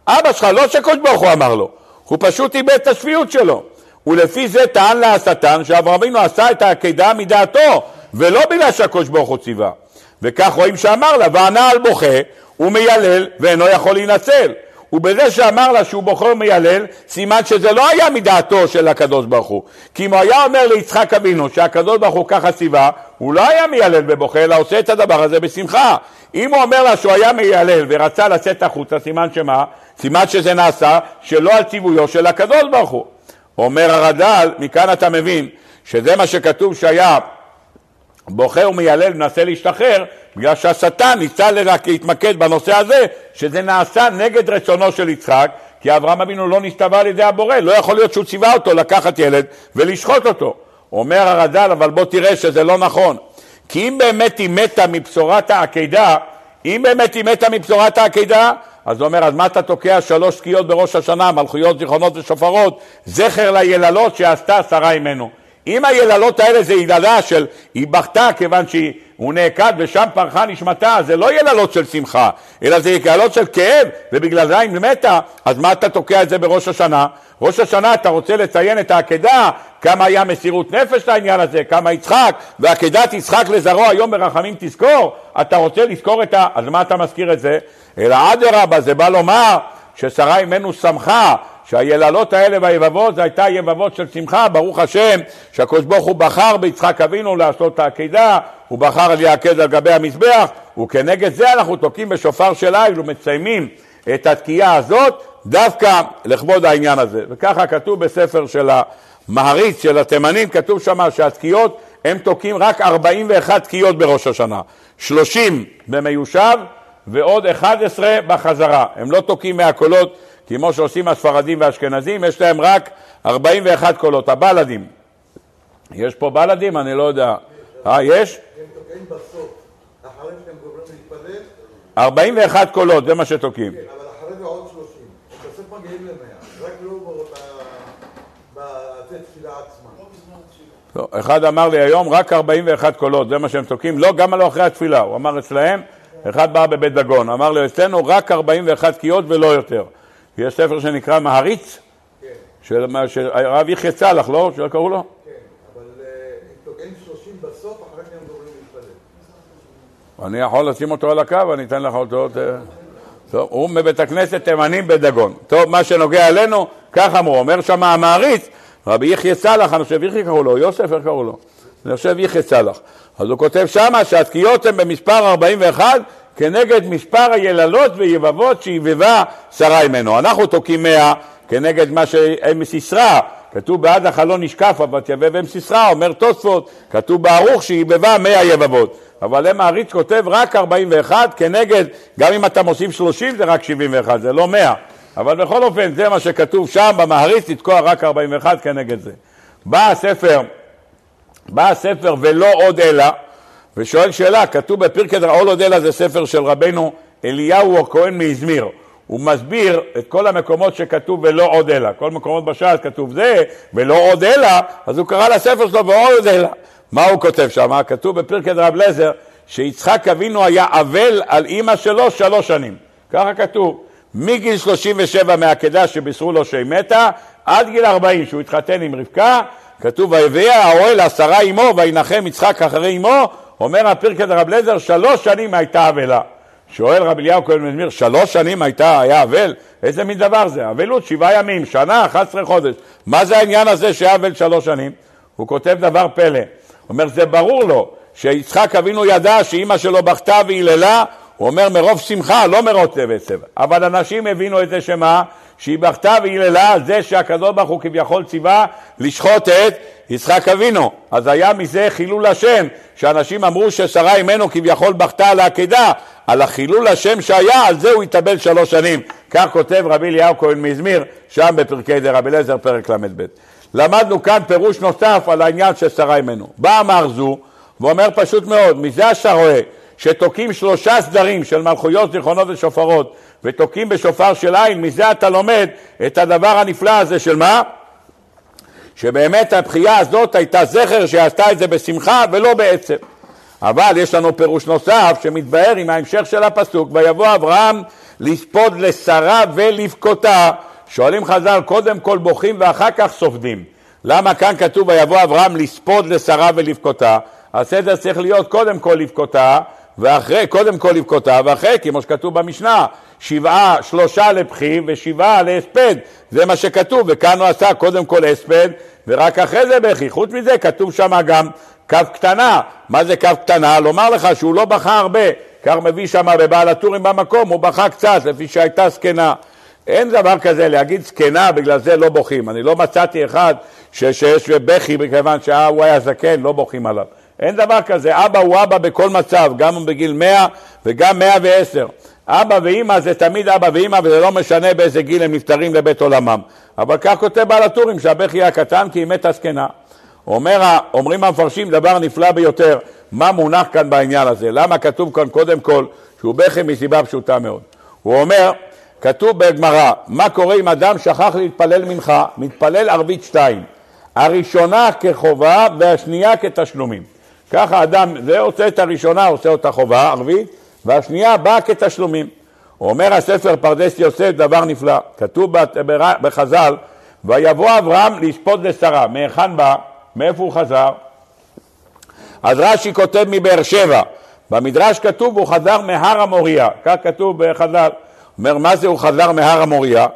אבא שלך, לא שקדוש ברוך הוא אמר לו, הוא פשוט איבד את השפיות שלו. ולפי זה טען לה השטן שאברהם אבינו עשה את העקדה מדעתו, ולא בגלל שהקדוש ברוך הוא ציווה. וכך רואים שאמר לה, וענה על בוכה, הוא מיילל ואינו יכול להינצל. ובזה שאמר לה שהוא בוחר ומיילל, סימן שזה לא היה מדעתו של הקדוש ברוך הוא. כי אם הוא היה אומר ליצחק אבינו שהקדוש ברוך הוא ככה ציווה, הוא לא היה מיילל ובוכה, אלא עושה את הדבר הזה בשמחה. אם הוא אומר לה שהוא היה מיילל ורצה לצאת החוצה, סימן שמה? סימן שזה נעשה שלא על ציוויו של הקדוש ברוך הוא. אומר הרד"ל, מכאן אתה מבין שזה מה שכתוב שהיה בוכה ומיילל ומנסה להשתחרר בגלל שהשטן ניסה להתמקד בנושא הזה שזה נעשה נגד רצונו של יצחק כי אברהם אבינו לא נסתווה על ידי הבורא לא יכול להיות שהוא ציווה אותו לקחת ילד ולשחוט אותו אומר הרד"ל אבל בוא תראה שזה לא נכון כי אם באמת היא מתה מבשורת העקידה אם באמת היא מתה מבשורת העקידה אז הוא אומר, אז מה אתה תוקע שלוש תקיעות בראש השנה, מלכויות, זיכרונות ושופרות, זכר ליללות שעשתה שרה אימנו. אם היללות האלה זה יללה של היא בכתה כיוון שהוא נעקד ושם פרחה נשמתה, זה לא יללות של שמחה, אלא זה יללות של כאב, ובגלל זה היא מתה, אז מה אתה תוקע את זה בראש השנה? ראש השנה אתה רוצה לציין את העקדה, כמה היה מסירות נפש לעניין הזה, כמה יצחק, ועקדת יצחק לזרוע היום ברחמים תזכור, אתה רוצה לזכור את ה... אז מה אתה מזכיר את זה? אלא אדרבה, זה בא לומר ששרה אימנו שמחה שהיללות האלה והיבבות זה הייתה יבבות של שמחה, ברוך השם שהקדוש ברוך הוא בחר ביצחק אבינו לעשות את העקידה, הוא בחר להיעקד על גבי המזבח, וכנגד זה אנחנו תוקעים בשופר של איל ומסיימים את התקיעה הזאת דווקא לכבוד העניין הזה. וככה כתוב בספר של המעריץ של התימנים, כתוב שם שהתקיעות הם תוקעים רק 41 תקיעות בראש השנה, 30 במיושב ועוד 11 בחזרה. הם לא תוקעים מהקולות כמו שעושים הספרדים והאשכנזים, יש להם רק 41 קולות, הבלדים. יש פה בלדים? אני לא יודע. אה, יש? 41 קולות, זה מה שתוקעים. כן, אבל אחרי זה עוד 30. בסוף מגיעים ל-100, רק לא בתפילה עצמה. לא, אחד אמר לי היום רק 41 קולות, זה מה שהם תוקעים, לא, גם לא אחרי התפילה, הוא אמר אצלהם, אחד בא בבית דגון, אמר לי אצלנו רק 41 תקיעות ולא יותר. יש ספר שנקרא מהריץ, כן. של, הרב יחיא צלח, לא? שקראו לו? כן, אבל אה, תוקעים 30 בסוף, אחרי שהם גומרים להתפלל. אני יכול לשים אותו על הקו, אני אתן לך אותו. טוב, הוא מבית הכנסת תימנים בדגון. טוב, מה שנוגע אלינו, כך אמרו, אומר שם המעריץ, רבי יחיא צלח, אני חושב יחיא קראו לו, יוסף, איך קראו לו? אני חושב יחיא צלח. אז הוא כותב שמה שהתקיעות הן במספר 41 כנגד מספר היללות ויבבות שיבבה שרה ממנו. אנחנו תוקעים מאה כנגד מה שהם סיסרא, כתוב בעד החלון נשקף ותיבב אם סיסרא, אומר תוספות, כתוב בערוך שיבבה מאה יבבות. אבל הם העריץ כותב רק 41 כנגד, גם אם אתה מוסיף 30 זה רק 71, זה לא 100. אבל בכל אופן זה מה שכתוב שם במעריץ, לתקוע רק 41 כנגד זה. בא הספר, בא הספר ולא עוד אלא ושואל שאלה, כתוב בפרקי דרעול אודלה זה ספר של רבנו אליהו הכהן מאזמיר. הוא מסביר את כל המקומות שכתוב ולא עוד אלא. כל מקומות בש"ס כתוב זה ולא עוד אלא, אז הוא קרא לספר שלו ועוד אלא. מה הוא כותב שם? כתוב בפרקי דרב לזר שיצחק אבינו היה אבל על אימא שלו שלוש שנים. ככה כתוב. מגיל 37 מהעקדה שבישרו לו שהיא מתה, עד גיל 40 שהוא התחתן עם רבקה, כתוב ויביאה האוהל עשרה אמו וינחם יצחק אחרי אמו אומר הפרקד רב לזר, שלוש שנים הייתה אבלה. שואל רבי אליהו כהן מזמיר, שלוש שנים הייתה, היה אבל? איזה מין דבר זה? אבלות שבעה ימים, שנה, 11 חודש. מה זה העניין הזה שהיה אבל שלוש שנים? הוא כותב דבר פלא. אומר, זה ברור לו שיצחק אבינו ידע שאימא שלו בכתה והיללה, הוא אומר מרוב שמחה, לא מרוב עצב. אבל אנשים הבינו את זה שמה? שהיא בכתה והיללה זה שהקדוש ברוך הוא כביכול ציווה לשחוט את יצחק אבינו. אז היה מזה חילול השם, שאנשים אמרו ששרה אימנו כביכול בכתה על העקדה, על החילול השם שהיה, על זה הוא התאבל שלוש שנים. כך כותב רבי אליהו כהן מזמיר, שם בפרקי דרבי אליעזר, פרק ל"ב. למדנו כאן פירוש נוסף על העניין של שרה אימנו. בא אמר זו, ואומר פשוט מאוד, מזה אתה רואה שתוקעים שלושה סדרים של מלכויות, זיכרונות ושופרות, ותוקעים בשופר של עין, מזה אתה לומד את הדבר הנפלא הזה של מה? שבאמת הבחייה הזאת הייתה זכר שעשתה את זה בשמחה ולא בעצם. אבל יש לנו פירוש נוסף שמתבהר עם ההמשך של הפסוק, ויבוא אברהם לספוד לשרה ולבכותה. שואלים חז"ל, קודם כל בוכים ואחר כך סופדים. למה כאן כתוב ויבוא אברהם לספוד לשרה ולבכותה? הסדר צריך להיות קודם כל לבכותה, ואחרי, קודם כל לבכותה, ואחרי, כמו שכתוב במשנה, שבעה, שלושה לבכי ושבעה להספד, זה מה שכתוב, וכאן הוא עשה קודם כל הספד, ורק אחרי זה בכי. חוץ מזה כתוב שם גם כף קטנה. מה זה כף קטנה? לומר לך שהוא לא בכה הרבה, כך מביא שם בבעל הטורים במקום, הוא בכה קצת, לפי שהייתה זקנה. אין דבר כזה להגיד זקנה, בגלל זה לא בוכים. אני לא מצאתי אחד שיש בכי מכיוון שהוא היה זקן, לא בוכים עליו. אין דבר כזה, אבא הוא אבא בכל מצב, גם בגיל 100 וגם 110. אבא ואימא זה תמיד אבא ואימא וזה לא משנה באיזה גיל הם נפטרים לבית עולמם. אבל כך כותב בעל הטורים שהבכי היה קטן כי מתה זקנה. אומר, אומרים המפרשים דבר נפלא ביותר, מה מונח כאן בעניין הזה, למה כתוב כאן קודם כל שהוא בכי מסיבה פשוטה מאוד. הוא אומר, כתוב בגמרא, מה קורה אם אדם שכח להתפלל מנחה, מתפלל ערבית שתיים, הראשונה כחובה והשנייה כתשלומים. ככה אדם, זה עושה את הראשונה, עושה אותה חובה, ערבית, והשנייה באה כתשלומים. אומר הספר פרדס יוסף דבר נפלא, כתוב בחז"ל, ויבוא אברהם לשפוט לשרה, מהיכן בא? מאיפה הוא חזר? אז רש"י כותב מבאר שבע, במדרש כתוב הוא חזר מהר המוריה, כך כתוב בחז"ל. אומר מה זה הוא חזר מהר המוריה?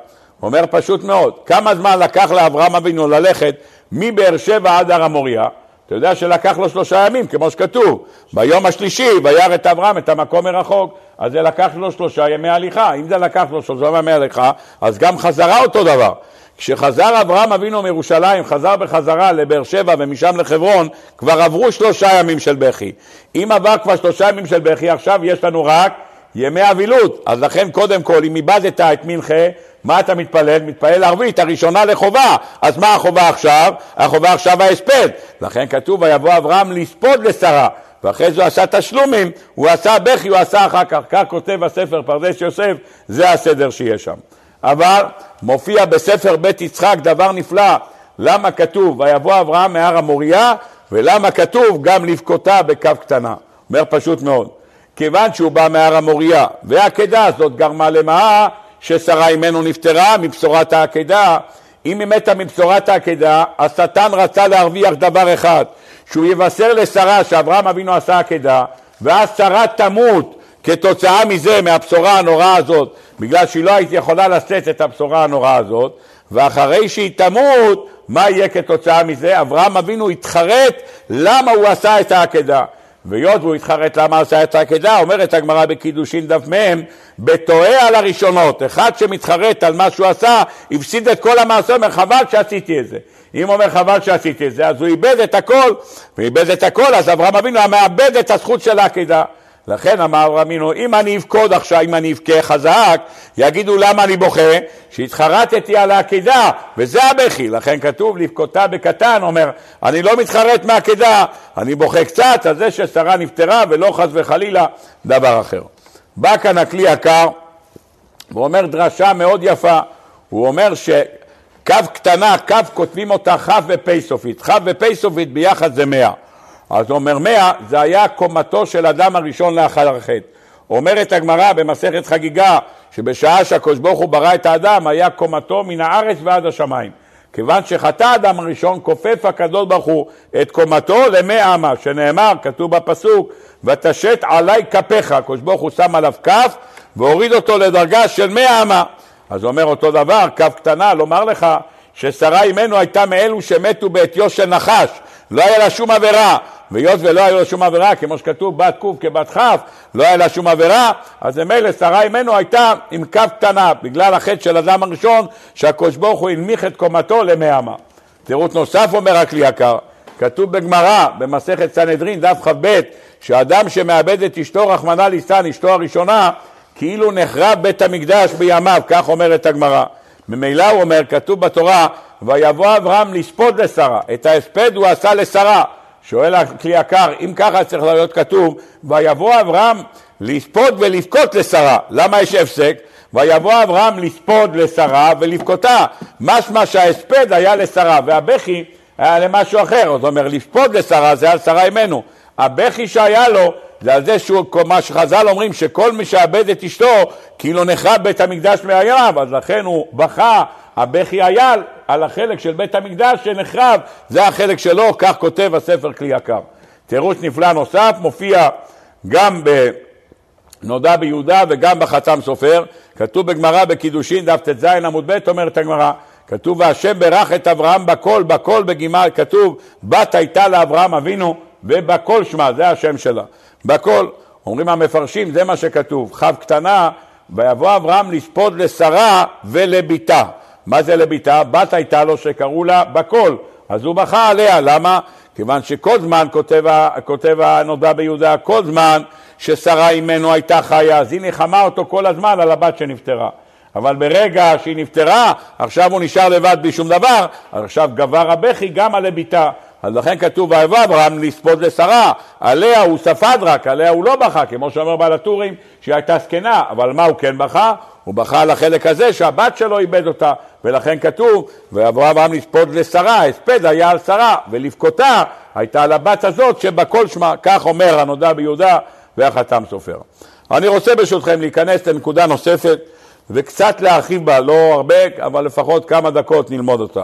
אומר פשוט מאוד, כמה זמן לקח לאברהם אבינו ללכת מבאר שבע עד הר המוריה? אתה יודע שלקח לו שלושה ימים, כמו שכתוב. ביום השלישי וירא את אברהם את המקום מרחוק, אז זה לקח לו שלושה ימי הליכה. אם זה לקח לו שלושה ימי הליכה, אז גם חזרה אותו דבר. כשחזר אברהם אבינו מירושלים, חזר בחזרה לבאר שבע ומשם לחברון, כבר עברו שלושה ימים של בכי. אם עבר כבר שלושה ימים של בכי, עכשיו יש לנו רק ימי אבילות. אז לכן קודם כל, אם איבדת את מנחה, מה אתה מתפלל? מתפלל ערבית, הראשונה לחובה. אז מה החובה עכשיו? החובה עכשיו ההספד. לכן כתוב, ויבוא אברהם לספוד לשרה. ואחרי זה הוא עשה תשלומים, הוא עשה בכי, הוא עשה אחר כך. כך כותב הספר פרדס יוסף, זה הסדר שיש שם. אבל מופיע בספר בית יצחק דבר נפלא, למה כתוב ויבוא אברהם מהר המוריה ולמה כתוב גם לבכותה בכף קטנה. אומר פשוט מאוד, כיוון שהוא בא מהר המוריה והעקדה הזאת גרמה למה ששרה אימנו נפטרה מבשורת העקדה אם היא מתה מבשורת העקדה, השטן רצה להרוויח דבר אחד, שהוא יבשר לשרה שאברהם אבינו עשה עקדה, ואז שרה תמות כתוצאה מזה, מהבשורה הנוראה הזאת, בגלל שהיא לא הייתה יכולה לשאת את הבשורה הנוראה הזאת, ואחרי שהיא תמות, מה יהיה כתוצאה מזה? אברהם אבינו התחרט למה הוא עשה את העקדה. והיות והוא התחרט למה עשה את העקדה, אומרת הגמרא בקידושין דף מ', בתוהה על הראשונות, אחד שמתחרט על מה שהוא עשה, הפסיד את כל המעשה, אומר חבל שעשיתי את זה. אם אומר חבל שעשיתי את זה, אז הוא איבד את הכל, ואיבד את הכל, אז אברהם אבינו מאבד את הזכות של העקדה. לכן אמר אמינו, אם אני אבכוד עכשיו, אם אני אבכה חזק, יגידו למה אני בוכה? שהתחרטתי על העקידה, וזה הבכי. לכן כתוב לבכותה בקטן, אומר, אני לא מתחרט מהעקידה, אני בוכה קצת על זה ששרה נפטרה, ולא חס וחלילה דבר אחר. בא כאן הכלי יקר, ואומר דרשה מאוד יפה. הוא אומר שקו קטנה, קו כותבים אותה כ' ופ' סופית. כ' ופ' סופית ביחד זה מאה. אז אומר מאה, זה היה קומתו של אדם הראשון לאחר החטא. אומרת הגמרא במסכת חגיגה, שבשעה שהקדוש ברוך הוא ברא את האדם, היה קומתו מן הארץ ועד השמיים. כיוון שחטא האדם הראשון, כופף הקדוש ברוך הוא את קומתו למאה אמה, שנאמר, כתוב בפסוק, ותשת עלי כפיך, הקדוש ברוך הוא שם עליו כף, והוריד אותו לדרגה של מאה אמה. אז אומר אותו דבר, כף קטנה, לומר לך ששרה אימנו הייתה מאלו שמתו בעטיו של נחש, לא היה לה שום עבירה, והיות ולא היה לה שום עבירה, כמו שכתוב בת ק' כבת כ', לא היה לה שום עבירה, אז ממילא שרה אימנו הייתה עם כ' קטנה, בגלל החטא של אדם הראשון, שהקדוש ברוך הוא הנמיך את קומתו למאה אמה. תירוץ נוסף אומר הכלי יקר, כתוב בגמרא, במסכת סנהדרין, דף כ"ב, שאדם שמאבד את אשתו, רחמנא ליצלן, אשתו הראשונה, כאילו נחרב בית המקדש בימיו, כך אומרת הגמרא. ממילא הוא אומר, כתוב בתורה, ויבוא אברהם לספוד לשרה, את ההספד הוא עשה לשרה. שואל הכלי יקר, אם ככה צריך להיות כתוב, ויבוא אברהם לספוד ולבכות לשרה. למה יש הפסק? ויבוא אברהם לספוד לשרה ולבכותה. משמע שההספד היה לשרה, והבכי היה למשהו אחר. זאת אומרת, לספוד לשרה זה על שרה אימנו. הבכי שהיה לו זה על זה שהוא, מה שחז"ל אומרים, שכל מי שאבד את אשתו, כאילו נחרב בית המקדש מהים, אז לכן הוא בכה, הבכי היה על החלק של בית המקדש שנחרב, זה החלק שלו, כך כותב הספר כלי יקר. תירוץ נפלא נוסף מופיע גם בנודע ביהודה וגם בחתם סופר, כתוב בגמרא בקידושין דף ט"ז עמוד ב' אומרת הגמרא כתוב והשם ברך את אברהם בכל, בכל בגימל, כתוב בת הייתה לאברהם אבינו ובכל שמה, זה השם שלה, בכל, אומרים המפרשים, זה מה שכתוב, כ' קטנה, ויבוא אברהם לספוד לשרה ולביתה. מה זה לביתה? בת הייתה לו שקראו לה בכל, אז הוא בכה עליה, למה? כיוון שכל זמן, כותב, כותב הנודע ביהודה, כל זמן ששרה אימנו הייתה חיה, אז היא ניחמה אותו כל הזמן על הבת שנפטרה. אבל ברגע שהיא נפטרה, עכשיו הוא נשאר לבד בלי שום דבר, עכשיו גבר הבכי גם על הביתה. אז לכן כתוב ויבוא אברהם לספוד לשרה, עליה הוא ספד רק, עליה הוא לא בכה, כמו שאומר בעל הטורים שהיא הייתה זקנה, אבל מה הוא כן בכה? הוא בכה על החלק הזה שהבת שלו איבד אותה, ולכן כתוב ויבוא אברהם לספוד לשרה, הספד היה על שרה, ולבכותה הייתה על הבת הזאת שבכל שמה, כך אומר הנודע ביהודה והחתם סופר. אני רוצה ברשותכם להיכנס לנקודה נוספת וקצת להרחיב בה, לא הרבה, אבל לפחות כמה דקות נלמוד אותה.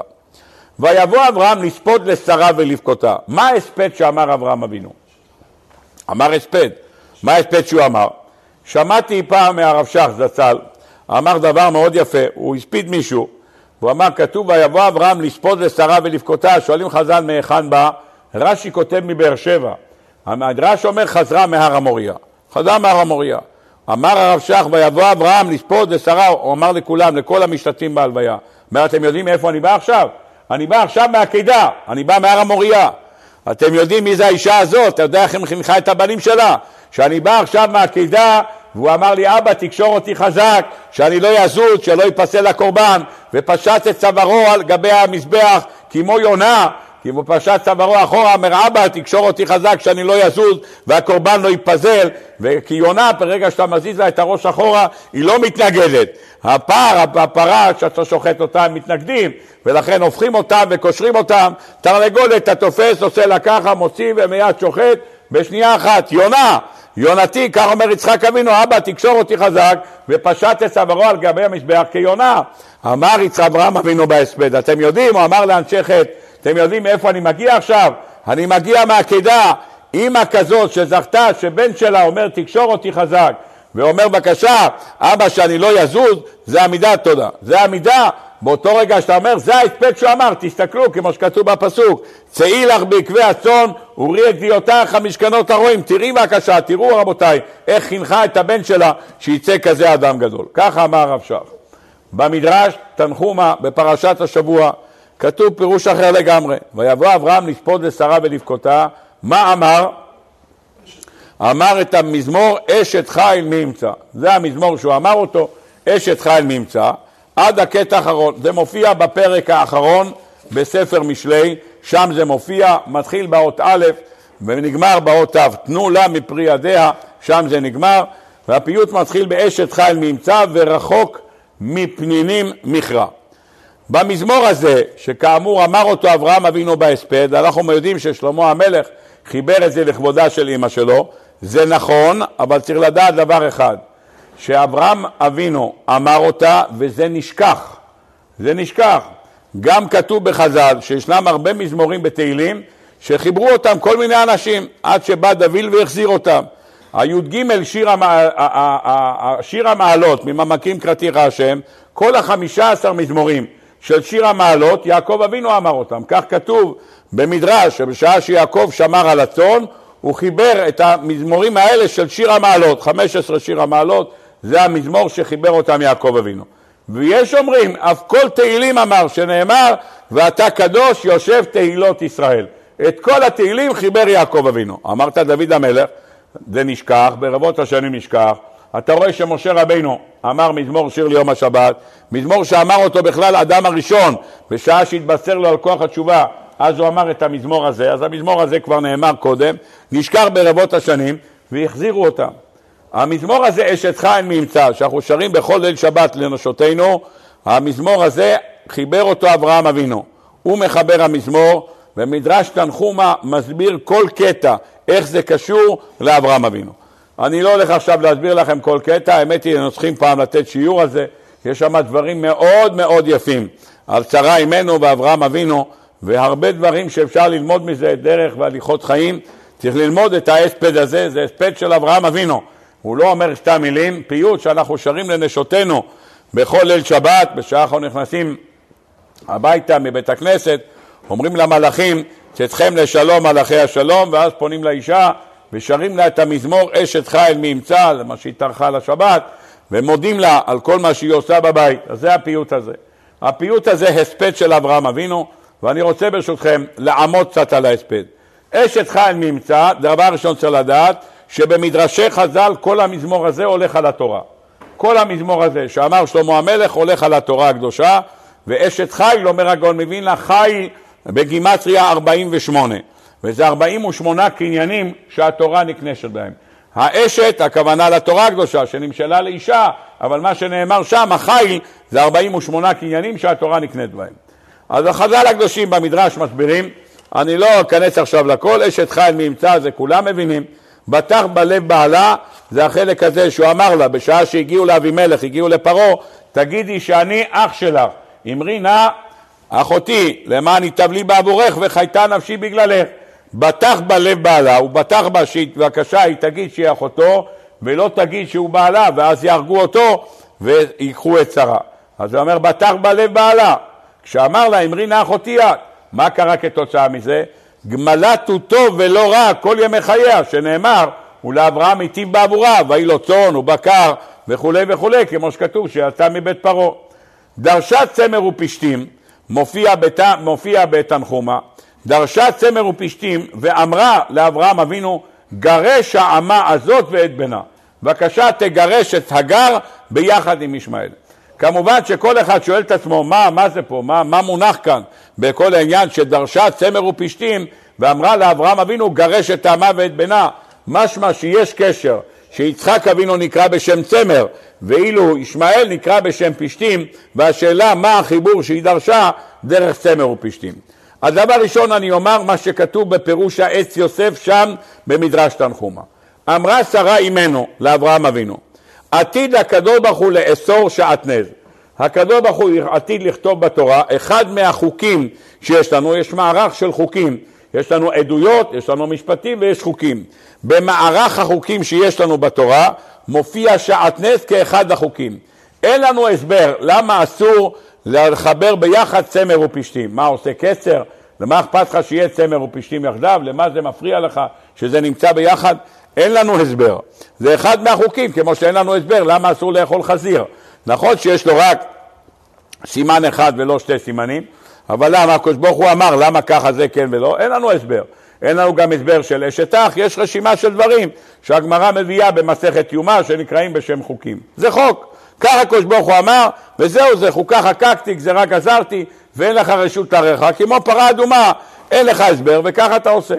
ויבוא אברהם לספוד לשרה ולבכותה. מה ההספד שאמר אברהם אבינו? אמר הספד. מה ההספד שהוא אמר? שמעתי פעם מהרב שך זצ"ל, אמר דבר מאוד יפה, הוא הספיד מישהו, הוא אמר, כתוב ויבוא אברהם לספוד לשרה ולבכותה, שואלים חז"ל מהיכן בא? רש"י כותב מבאר שבע. המדרש אומר חזרה מהר המוריה. חזרה מהר המוריה. אמר הרב שך ויבוא אברהם לספוד לשרה, הוא אמר לכולם, לכל המשתתפים בהלוויה. אומר, אתם יודעים מאיפה אני בא עכשיו? אני בא עכשיו מהעקידה, אני בא מהר המוריה. אתם יודעים מי זה האישה הזאת, אתה יודע איך היא חינכה את הבנים שלה? שאני בא עכשיו מהעקידה והוא אמר לי, אבא, תקשור אותי חזק, שאני לא יזוז, שלא ייפסל הקורבן, ופשט את צווארו על גבי המזבח כמו יונה, כי הוא פשט צווארו אחורה, אומר אבא תקשור אותי חזק שאני לא יזוז והקורבן לא ייפזל וכי יונה ברגע שאתה מזיז לה את הראש אחורה היא לא מתנגדת. הפר, הפרה שאתה שוחט אותה הם מתנגדים ולכן הופכים אותם וקושרים אותם. תרנגולת אתה תופס עושה לה ככה מוציא ומיד שוחט. בשנייה אחת יונה יונתי, כך אומר יצחק אבינו, אבא תקשור אותי חזק ופשט את צווארו על גבי המזבח כיונה. אמר יצחק אברהם אבינו בהספד, אתם יודעים, הוא אמר לאנשי חטא אתם יודעים מאיפה אני מגיע עכשיו? אני מגיע מהעקידה. אימא כזאת שזכתה שבן שלה אומר תקשור אותי חזק ואומר בבקשה אבא שאני לא יזוז זה עמידת תודה זה עמידה באותו רגע שאתה אומר זה ההספק שהוא אמר תסתכלו כמו שכתוב בפסוק צאי לך בעקבי הצאן וראי את גדיעותיך המשכנות הרועים תראי בבקשה תראו רבותיי איך חינכה את הבן שלה שיצא כזה אדם גדול ככה אמר הרב שך במדרש תנחומה בפרשת השבוע כתוב פירוש אחר לגמרי. ויבוא אברהם לספוד לשרה ולבכותה, מה אמר? אמר את המזמור אשת חיל מי ימצא. זה המזמור שהוא אמר אותו, אשת חיל מי ימצא, עד הקטע האחרון. זה מופיע בפרק האחרון בספר משלי, שם זה מופיע, מתחיל באות א' ונגמר באות ת', תנו לה מפרי ידיה, שם זה נגמר, והפיוט מתחיל באשת חיל מי ימצא ורחוק מפנינים מכרע. במזמור הזה, שכאמור אמר אותו אברהם אבינו בהספד, אנחנו יודעים ששלמה המלך חיבר את זה לכבודה של אימא שלו, זה נכון, אבל צריך לדעת דבר אחד, שאברהם אבינו אמר אותה וזה נשכח, זה נשכח. גם כתוב בחז"ל שישנם הרבה מזמורים בתהילים שחיברו אותם כל מיני אנשים עד שבא דוד והחזיר אותם. הי"ג שיר, המע... שיר המעלות ממעמקים קראתיך השם, כל החמישה עשר מזמורים של שיר המעלות, יעקב אבינו אמר אותם. כך כתוב במדרש, שבשעה שיעקב שמר על הצאן, הוא חיבר את המזמורים האלה של שיר המעלות, 15 שיר המעלות, זה המזמור שחיבר אותם יעקב אבינו. ויש אומרים, אף כל תהילים אמר, שנאמר, ואתה קדוש יושב תהילות ישראל. את כל התהילים חיבר יעקב אבינו. אמרת דוד המלך, זה נשכח, ברבות השנים נשכח, אתה רואה שמשה רבינו אמר מזמור שיר ליום השבת, מזמור שאמר אותו בכלל אדם הראשון, בשעה שהתבשר לו על כוח התשובה, אז הוא אמר את המזמור הזה, אז המזמור הזה כבר נאמר קודם, נשכח ברבות השנים והחזירו אותם. המזמור הזה, אשת חיים ממצא, שאנחנו שרים בכל ליל שבת לנשותינו, המזמור הזה חיבר אותו אברהם אבינו. הוא מחבר המזמור, ומדרש תנחומה מסביר כל קטע, איך זה קשור לאברהם אבינו. אני לא הולך עכשיו להסביר לכם כל קטע, האמת היא, היינו צריכים פעם לתת שיעור על זה, יש שם דברים מאוד מאוד יפים. על שרה אימנו ואברהם אבינו, והרבה דברים שאפשר ללמוד מזה דרך והליכות חיים. צריך ללמוד את ההספד הזה, זה הספד של אברהם אבינו. הוא לא אומר סתם מילים, פיוט שאנחנו שרים לנשותינו בכל ליל שבת, בשעה אנחנו נכנסים הביתה מבית הכנסת, אומרים למלאכים, צאתכם לשלום מלאכי השלום, ואז פונים לאישה ושרים לה את המזמור אשת חיל מי ימצא, זה מה שהיא טרחה לשבת, ומודים לה על כל מה שהיא עושה בבית. אז זה הפיוט הזה. הפיוט הזה הספד של אברהם אבינו, ואני רוצה ברשותכם לעמוד קצת על ההספד. אשת חיל מי ימצא, דבר ראשון צריך לדעת, שבמדרשי חז"ל כל המזמור הזה הולך על התורה. כל המזמור הזה שאמר שלמה המלך הולך על התורה הקדושה, ואשת חיל, אומר הגאון מווילנה, חיל בגימטריה 48, וזה 48 קניינים שהתורה נקנשת בהם. האשת, הכוונה לתורה הקדושה, שנמשלה לאישה, אבל מה שנאמר שם, החיל, זה 48 קניינים שהתורה נקנית בהם. אז החז"ל הקדושים במדרש מסבירים, אני לא אכנס עכשיו לכל, אשת חיל ימצא, זה כולם מבינים. בטח בלב בעלה, זה החלק הזה שהוא אמר לה, בשעה שהגיעו לאבימלך, הגיעו לפרעה, תגידי שאני אח שלך. אמרי נא אחותי, למען יטב לי בעבורך וחייתה נפשי בגללך. בטח בלב בעלה, הוא בטח בה שבבקשה היא תגיד שהיא אחותו ולא תגיד שהוא בעלה ואז יהרגו אותו ויקחו את שרה. אז הוא אומר בטח בלב בעלה. כשאמר לה אמרי נא אחותי את, מה קרה כתוצאה מזה? גמלת הוא טוב ולא רע כל ימי חייה, שנאמר ולאברהם היטיב בעבורה, ויהי לו צאן ובקר וכולי וכולי, כמו שכתוב שיצא מבית פרעה. דרשה צמר ופשתים, מופיע, בת... מופיע בתנחומה, דרשה צמר ופשתים ואמרה לאברהם אבינו, גרש האמה הזאת ואת בנה. בבקשה תגרש את הגר ביחד עם ישמעאל. כמובן שכל אחד שואל את עצמו מה, מה זה פה, מה, מה מונח כאן בכל העניין שדרשה צמר ופשתים ואמרה לאברהם אבינו גרש את האמה ואת בנה. משמע שיש קשר שיצחק אבינו נקרא בשם צמר ואילו ישמעאל נקרא בשם פשתים והשאלה מה החיבור שהיא דרשה דרך צמר ופשתים. הדבר ראשון אני אומר מה שכתוב בפירוש העץ יוסף שם במדרש תנחומה. אמרה שרה אימנו לאברהם אבינו עתיד הקדוש ברוך הוא לאסור שעטנז. הקדוש ברוך הוא עתיד לכתוב בתורה, אחד מהחוקים שיש לנו, יש מערך של חוקים, יש לנו עדויות, יש לנו משפטים ויש חוקים. במערך החוקים שיש לנו בתורה מופיע שעטנז כאחד החוקים. אין לנו הסבר למה אסור לחבר ביחד צמר ופשתים. מה עושה קצר? למה אכפת לך שיהיה צמר ופשתים יחדיו? למה זה מפריע לך שזה נמצא ביחד? אין לנו הסבר. זה אחד מהחוקים, כמו שאין לנו הסבר למה אסור לאכול חזיר. נכון שיש לו רק סימן אחד ולא שתי סימנים, אבל למה? הקדוש ברוך הוא אמר למה ככה זה כן ולא, אין לנו הסבר. אין לנו גם הסבר של אשת אח, יש רשימה של דברים שהגמרא מביאה במסכת יומא שנקראים בשם חוקים. זה חוק. ככה הקדוש ברוך הוא אמר, וזהו זה, חוקה חקקתי, גזירה גזרתי, ואין לך רשות עריך, כמו פרה אדומה, אין לך הסבר, וככה אתה עושה.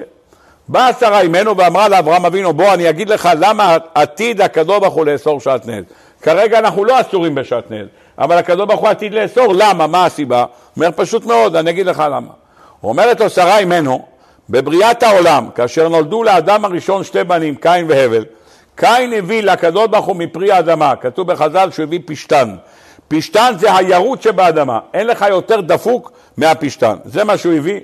באה שרה אימנו ואמרה לאברהם אבינו, בוא אני אגיד לך למה עתיד הקדוש ברוך הוא לאסור שעטנז. כרגע אנחנו לא אסורים בשעטנז, אבל הקדוש ברוך הוא עתיד לאסור, למה? מה הסיבה? אומר פשוט מאוד, אני אגיד לך למה. אומרת לו שרה אימנו, בבריאת העולם, כאשר נולדו לאדם הראשון שתי בנים, קין והבל, קין הביא לקדוש ברוך הוא מפרי האדמה, כתוב בחז"ל שהוא הביא פשתן. פשתן זה הירות שבאדמה, אין לך יותר דפוק מהפשתן, זה מה שהוא הביא.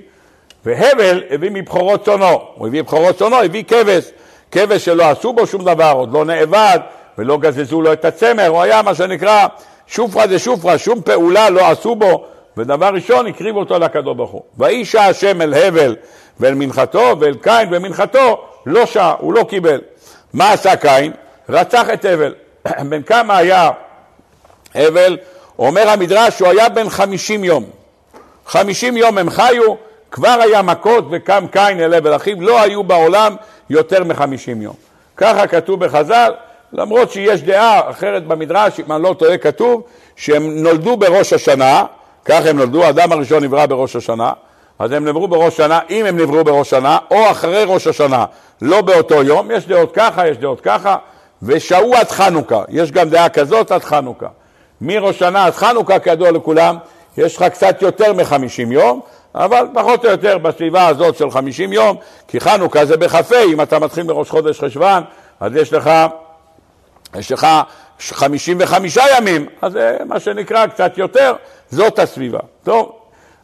והבל הביא מבכורות צונו, הוא הביא מבכורות צונו, הביא כבש, כבש שלא עשו בו שום דבר, עוד לא נאבד ולא גזזו לו את הצמר, הוא היה מה שנקרא שופרה זה שופרה, שום פעולה לא עשו בו, ודבר ראשון הקריב אותו לקדוש ברוך הוא. ואישה השם אל הבל ואל מנחתו ואל קין ומנחתו לא שעה, הוא לא קיבל. מה עשה קין? רצח את הבל. [clears throat] בן כמה היה הבל? אומר המדרש שהוא היה בן חמישים יום. חמישים יום הם חיו, כבר היה מכות וקם קין אל הבל אחיו, לא היו בעולם יותר מחמישים יום. ככה כתוב בחז"ל, למרות שיש דעה אחרת במדרש, אם אני לא טועה כתוב, שהם נולדו בראש השנה, כך הם נולדו, האדם הראשון נברא בראש השנה, אז הם נבראו בראש שנה, אם הם נבראו בראש שנה, או אחרי ראש השנה, לא באותו יום, יש דעות ככה, יש דעות ככה, ושהו עד חנוכה, יש גם דעה כזאת עד חנוכה. מראש שנה עד חנוכה, כידוע לכולם, יש לך קצת יותר מחמישים יום, אבל פחות או יותר בסביבה הזאת של חמישים יום, כי חנוכה זה בכ"ה, אם אתה מתחיל מראש חודש חשוון, אז יש לך יש לך 55 ימים, אז זה מה שנקרא קצת יותר, זאת הסביבה. טוב,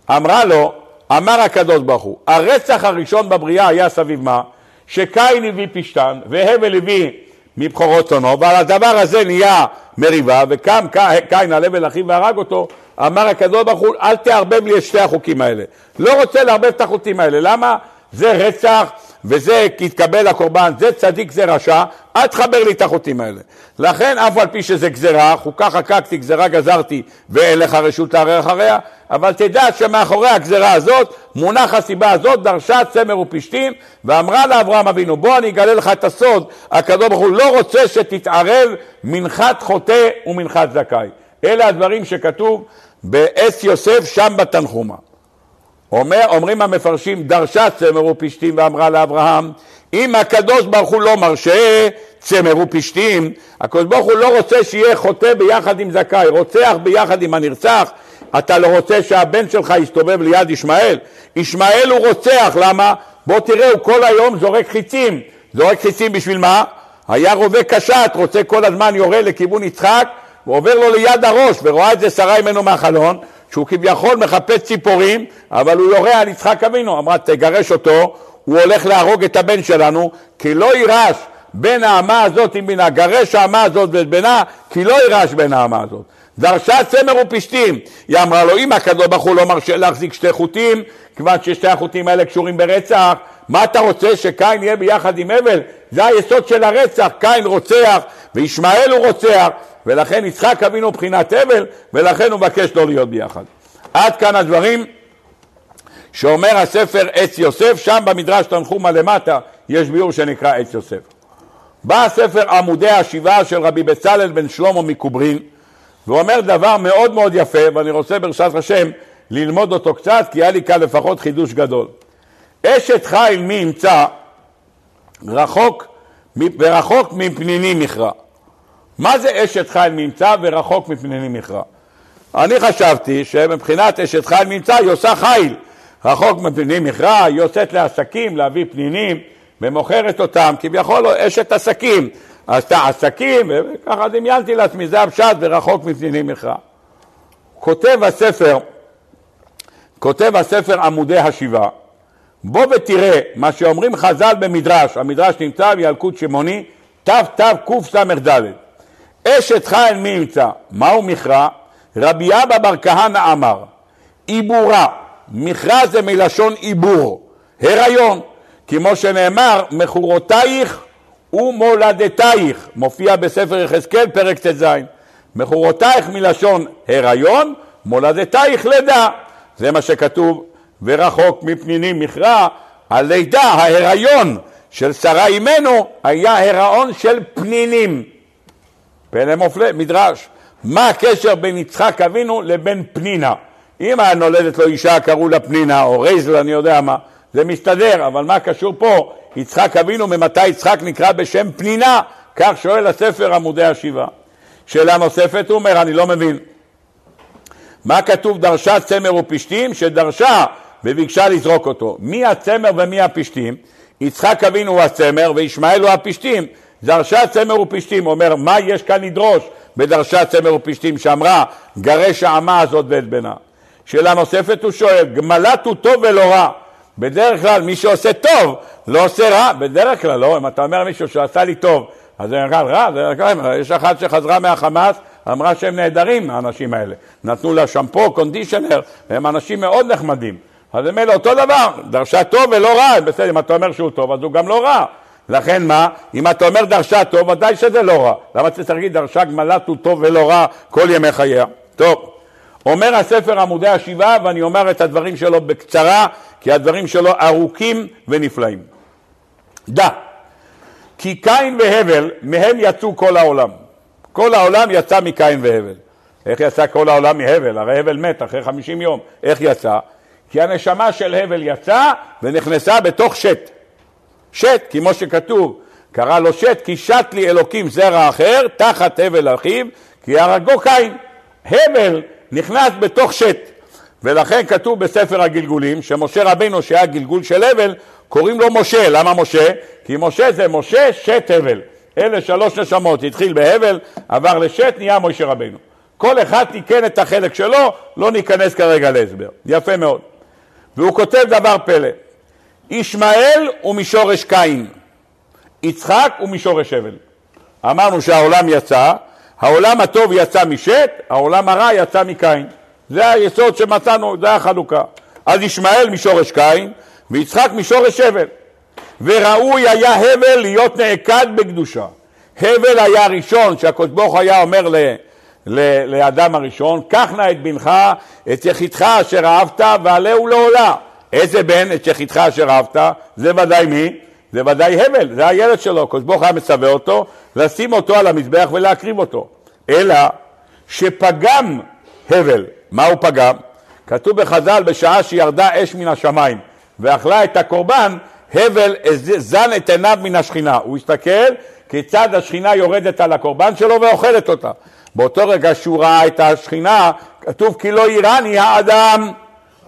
אמרה לו, אמר הקדוש ברוך הוא, הרצח הראשון בבריאה היה סביב מה? שקין הביא פשתן והבל הביא מבכורות צונו, ועל הדבר הזה נהיה מריבה, וקם קין על הבל אחיו והרג אותו, אמר הקדוש ברוך הוא, אל תערבב לי את שתי החוקים האלה. לא רוצה לערבב את החוקים האלה, למה? זה רצח וזה כי יתקבל הקורבן, זה צדיק זה רשע, אל תחבר לי את החוטים האלה. לכן אף על פי שזה גזרה, חוקה חקקתי, גזרה גזרתי ואין לך רשות לערער אחריה, אבל תדע שמאחורי הגזרה הזאת מונח הסיבה הזאת, דרשה צמר ופשתים ואמרה לאברהם אבינו בוא אני אגלה לך את הסוד, הקדוש ברוך הוא לא רוצה שתתערב מנחת חוטא ומנחת זכאי. אלה הדברים שכתוב באס יוסף שם בתנחומה. אומר, אומרים המפרשים, דרשה צמר ופשתים ואמרה לאברהם, אם הקדוש ברוך הוא לא מרשה צמר ופשתים, הקדוש ברוך הוא לא רוצה שיהיה חוטא ביחד עם זכאי, רוצח ביחד עם הנרצח, אתה לא רוצה שהבן שלך יסתובב ליד ישמעאל? ישמעאל הוא רוצח, למה? בוא תראה, הוא כל היום זורק חיצים. זורק חיצים בשביל מה? היה רובה קשת, רוצה כל הזמן יורה לכיוון יצחק, ועובר לו ליד הראש, ורואה את זה שרה ממנו מהחלון, שהוא כביכול מחפש ציפורים, אבל הוא יורה על יצחק אבינו. אמרה, תגרש אותו, הוא הולך להרוג את הבן שלנו, כי לא יירש בין האמה הזאת עם בינה, גרש האמה הזאת ואת בינה, כי לא יירש בין האמה הזאת. דרשה צמר ופשתים. היא אמרה לו, אם הקדוש ברוך הוא לא מרשה להחזיק שתי חוטים, כיוון ששתי החוטים האלה קשורים ברצח, מה אתה רוצה שקין יהיה ביחד עם הבל? זה היסוד של הרצח, קין רוצח וישמעאל הוא רוצח, ולכן יצחק אבינו מבחינת הבל, ולכן הוא מבקש לא להיות ביחד. עד כאן הדברים שאומר הספר עץ יוסף, שם במדרש תנחומה למטה יש ביור שנקרא עץ יוסף. בא הספר עמודי השבעה של רבי בצלאל בן שלמה מקוברין, ואומר דבר מאוד מאוד יפה, ואני רוצה ברשת השם ללמוד אותו קצת, כי היה לי כאן לפחות חידוש גדול. אשת חיל מי ימצא רחוק ורחוק מפניני מכרע. מה זה אשת חיל ממצא ורחוק מפניני מכרע? אני חשבתי שמבחינת אשת חיל ממצא היא עושה חיל, רחוק מפניני מכרע, היא יוצאת לעסקים, להביא פנינים ומוכרת אותם, כביכול אשת עסקים, עשתה עסקים, וככה דמיינתי לעצמי, זה הפשט ורחוק מפניני מכרע. כותב הספר, כותב הספר עמודי השבעה, בוא ותראה מה שאומרים חז"ל במדרש, המדרש נמצא בילקוט שמעוני, תתקס"ד. אשת חיל מי ימצא? מהו מכרע? רבי אבא בר כהנא אמר, עיבורה, מכרע זה מלשון עיבור, הריון, כמו שנאמר, מכורותייך ומולדתייך, מופיע בספר יחזקאל פרק ט"ז. מכורותייך מלשון הריון, מולדתייך לידה. זה מה שכתוב, ורחוק מפנינים מכרע, הלידה, ההיריון של שרה אימנו היה הריון של פנינים. פלא מופלא, מדרש. מה הקשר בין יצחק אבינו לבין פנינה? אם היה נולדת לו אישה קראו לה פנינה או רייזל אני יודע מה, זה מסתדר, אבל מה קשור פה? יצחק אבינו, ממתי יצחק נקרא בשם פנינה? כך שואל הספר עמודי השבעה. שאלה נוספת, הוא אומר, אני לא מבין. מה כתוב דרשה צמר ופשתים? שדרשה וביקשה לזרוק אותו. מי הצמר ומי הפשתים? יצחק אבינו הוא הצמר וישמעאל הוא הפשתים. דרשה צמר ופשתים, אומר, מה יש כאן לדרוש בדרשה צמר ופשתים שאמרה, גרש האמה הזאת ואת בנה. שאלה נוספת הוא שואל, גמלת הוא טוב ולא רע. בדרך כלל מי שעושה טוב לא עושה רע, בדרך כלל לא, אם אתה אומר מישהו שעשה לי טוב, אז זה נראה רע, זה נראה, יש אחת שחזרה מהחמאס, אמרה שהם נהדרים האנשים האלה, נתנו לה שמפו, קונדישנר, הם אנשים מאוד נחמדים. אז אלה אותו דבר, דרשה טוב ולא רע, בסדר, אם אתה אומר שהוא טוב אז הוא גם לא רע. לכן מה? אם אתה אומר דרשה טוב, ודאי שזה לא רע. למה צריך להגיד דרשה גמלת הוא טוב ולא רע כל ימי חייה? טוב, אומר הספר עמודי השבעה, ואני אומר את הדברים שלו בקצרה, כי הדברים שלו ארוכים ונפלאים. דע, כי קין והבל, מהם יצאו כל העולם. כל העולם יצא מקין והבל. איך יצא כל העולם מהבל? הרי הבל מת אחרי חמישים יום. איך יצא? כי הנשמה של הבל יצאה ונכנסה בתוך שת. שת, כמו שכתוב, קרא לו שת, כי שת לי אלוקים זרע אחר, תחת הבל אחיו, כי הרגו קין. הבל נכנס בתוך שת. ולכן כתוב בספר הגלגולים, שמשה רבינו שהיה גלגול של הבל, קוראים לו משה. למה משה? כי משה זה משה שת הבל. אלה שלוש נשמות, התחיל בהבל, עבר לשת, נהיה משה רבנו. כל אחד תיקן את החלק שלו, לא ניכנס כרגע להסבר. יפה מאוד. והוא כותב דבר פלא, ישמעאל הוא משורש קין, יצחק הוא משורש הבל. אמרנו שהעולם יצא, העולם הטוב יצא משת, העולם הרע יצא מקין. זה היסוד שמצאנו, זה החלוקה. אז ישמעאל משורש קין, ויצחק משורש הבל. וראוי היה הבל להיות נעקד בקדושה. הבל היה הראשון שהקדוש ברוך היה אומר ל, לאדם הראשון, קח נא את בנך, את יחידך אשר אהבת ועלהו לעולה. איזה בן? את יחידך אשר אהבת? זה ודאי מי? זה ודאי הבל, זה הילד שלו. הקדוש ברוך היה מצווה אותו לשים אותו על המזבח ולהקריב אותו. אלא שפגם הבל. מה הוא פגם? כתוב בחז"ל בשעה שירדה אש מן השמיים ואכלה את הקורבן, הבל זן את עיניו מן השכינה. הוא הסתכל כיצד השכינה יורדת על הקורבן שלו ואוכלת אותה. באותו רגע שהוא ראה את השכינה, כתוב כי לא יירני האדם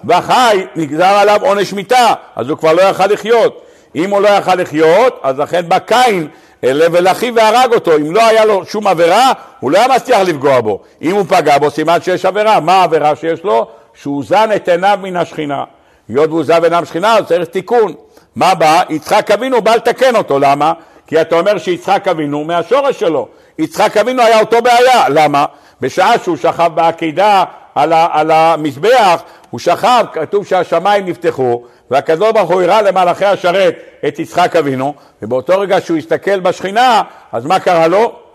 וחי, נגזר עליו עונש מיתה, אז הוא כבר לא יכל לחיות. אם הוא לא יכל לחיות, אז לכן בא קין אל הבל אחיו והרג אותו. אם לא היה לו שום עבירה, הוא לא היה מצליח לפגוע בו. אם הוא פגע בו, סימן שיש עבירה. מה העבירה שיש לו? שהוא זן את עיניו מן השכינה. היות והוא זן עיניו שכינה, אז צריך תיקון. מה בא? יצחק אבינו בא לתקן אותו. למה? כי אתה אומר שיצחק אבינו מהשורש שלו. יצחק אבינו היה אותו בעיה. למה? בשעה שהוא שכב בעקידה על, על המזבח, הוא שכב, כתוב שהשמיים נפתחו, והקדוש ברוך הוא הראה למלאכי השרת את יצחק אבינו, ובאותו רגע שהוא הסתכל בשכינה, אז מה קרה לו?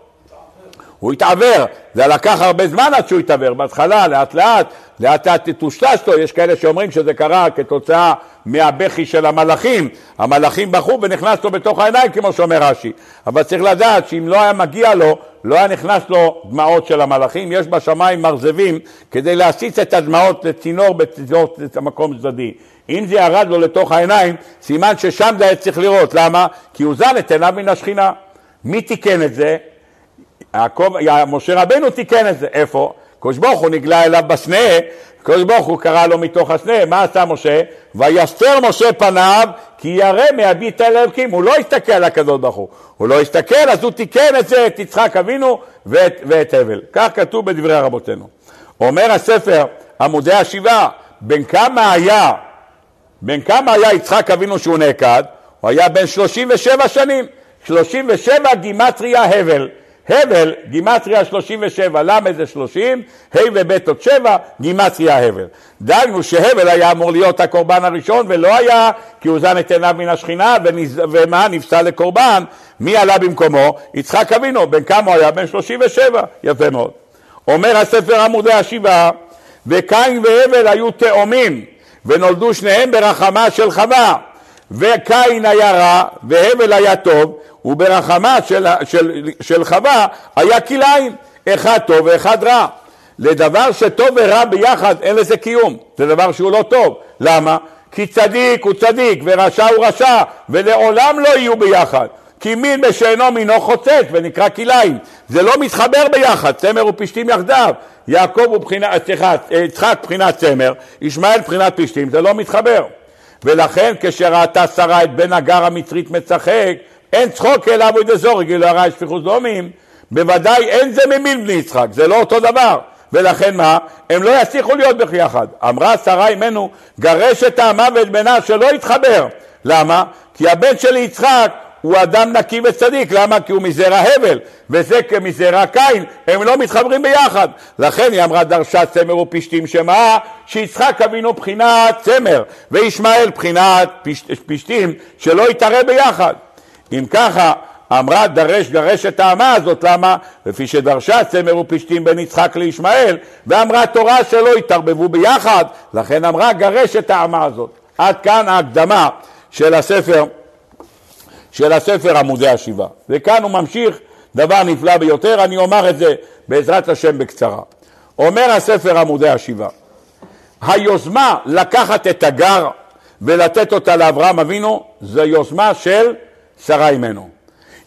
הוא התעוור, זה לקח הרבה זמן עד שהוא התעוור, בהתחלה לאט לאט, לאט לאט טושטש לו, יש כאלה שאומרים שזה קרה כתוצאה מהבכי של המלאכים, המלאכים בכו ונכנס לו בתוך העיניים כמו שאומר רש"י, אבל צריך לדעת שאם לא היה מגיע לו, לא היה נכנס לו דמעות של המלאכים, יש בשמיים מרזבים כדי להסיץ את הדמעות לצינור בצינור המקום צדדי, אם זה ירד לו לתוך העיניים, סימן ששם זה היה צריך לראות, למה? כי הוא זן את עיניו מן השכינה. מי תיקן את זה? יעקב, משה רבנו תיקן את זה, איפה? קדוש ברוך הוא נגלה אליו בסנה, קדוש ברוך הוא קרא לו מתוך הסנה, מה עשה משה? ויסתר משה פניו כי ירא מהביט אל אלוקים, הוא לא הסתכל על הקדוש ברוך הוא, הוא לא הסתכל אז הוא תיקן את זה, את יצחק אבינו ואת, ואת הבל, כך כתוב בדברי רבותינו. אומר הספר עמודי השבעה, בן כמה היה, בן כמה היה יצחק אבינו שהוא נעקד? הוא היה בן 37 שנים, 37 גימטריה הבל הבל, גימטריה 37, ל' זה 30, ה' וב' עוד 7, גימטריה הבל. דאגנו שהבל היה אמור להיות הקורבן הראשון ולא היה כי הוא זן את עיניו מן השכינה ונז... ומה נפסל לקורבן, מי עלה במקומו? יצחק אבינו, בן כמה הוא היה? בן 37, יפה מאוד. אומר הספר עמודי השבעה, וקין והבל היו תאומים ונולדו שניהם ברחמה של חווה וקין היה רע והבל היה טוב וברחמה של, של, של חווה היה כלאיים, אחד טוב ואחד רע. לדבר שטוב ורע ביחד אין לזה קיום, זה דבר שהוא לא טוב. למה? כי צדיק הוא צדיק ורשע הוא רשע ולעולם לא יהיו ביחד. כי מין בשאינו מינו חוצץ ונקרא כלאיים. זה לא מתחבר ביחד, צמר ופשתים יחדיו. יעקב הוא בחינת, סליחה, יצחק בחינת צמר, ישמעאל בחינת פשתים, זה לא מתחבר. ולכן כשראתה שרה את בן הגר המצרית משחק, אין צחוק אלא אבוי דזור, גילו הרע שפיכות דומים, בוודאי אין זה ממין בני יצחק, זה לא אותו דבר. ולכן מה? הם לא יצליחו להיות ביחד. אמרה שרה אמנו, גרש את המוות בנה שלא יתחבר. למה? כי הבן של יצחק הוא אדם נקי וצדיק, למה? כי הוא מזרע הבל, וזה כמזרע קין, הם לא מתחברים ביחד. לכן היא אמרה דרשה צמר ופשתים שמה? שיצחק אבינו בחינת צמר, וישמעאל בחינת פשט, פשתים, שלא יתערב ביחד. אם ככה אמרה דרש גרש את האמה הזאת, למה? לפי שדרשה צמר ופשתים בין יצחק לישמעאל, ואמרה תורה שלא יתערבבו ביחד, לכן אמרה גרש את האמה הזאת. עד כאן ההקדמה של הספר, של הספר עמודי השבעה. וכאן הוא ממשיך דבר נפלא ביותר, אני אומר את זה בעזרת השם בקצרה. אומר הספר עמודי השבעה, היוזמה לקחת את הגר ולתת אותה לאברהם אבינו, זו יוזמה של שרה אימנו.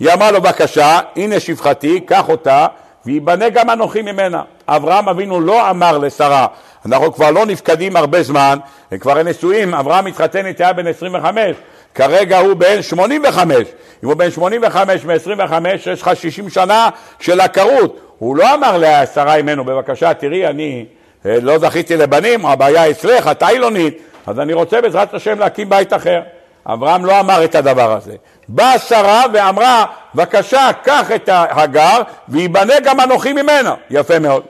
היא אמרה לו בבקשה, הנה שפחתי, קח אותה, וייבנה גם אנוכי ממנה. אברהם אבינו לא אמר לשרה, אנחנו כבר לא נפקדים הרבה זמן, הם כבר נשואים, אברהם התחתן איתה בן 25, כרגע הוא בן 85. אם הוא בן 85 מ-25, יש לך 60 שנה של עקרות. הוא לא אמר לשרה אימנו, בבקשה, תראי, אני אה, לא זכיתי לבנים, הבעיה אצלך, את איילונית, אז אני רוצה בעזרת השם להקים בית אחר. אברהם לא אמר את הדבר הזה. באה שרה ואמרה, בבקשה, קח את הגר ויבנה גם אנוכי ממנה. יפה מאוד.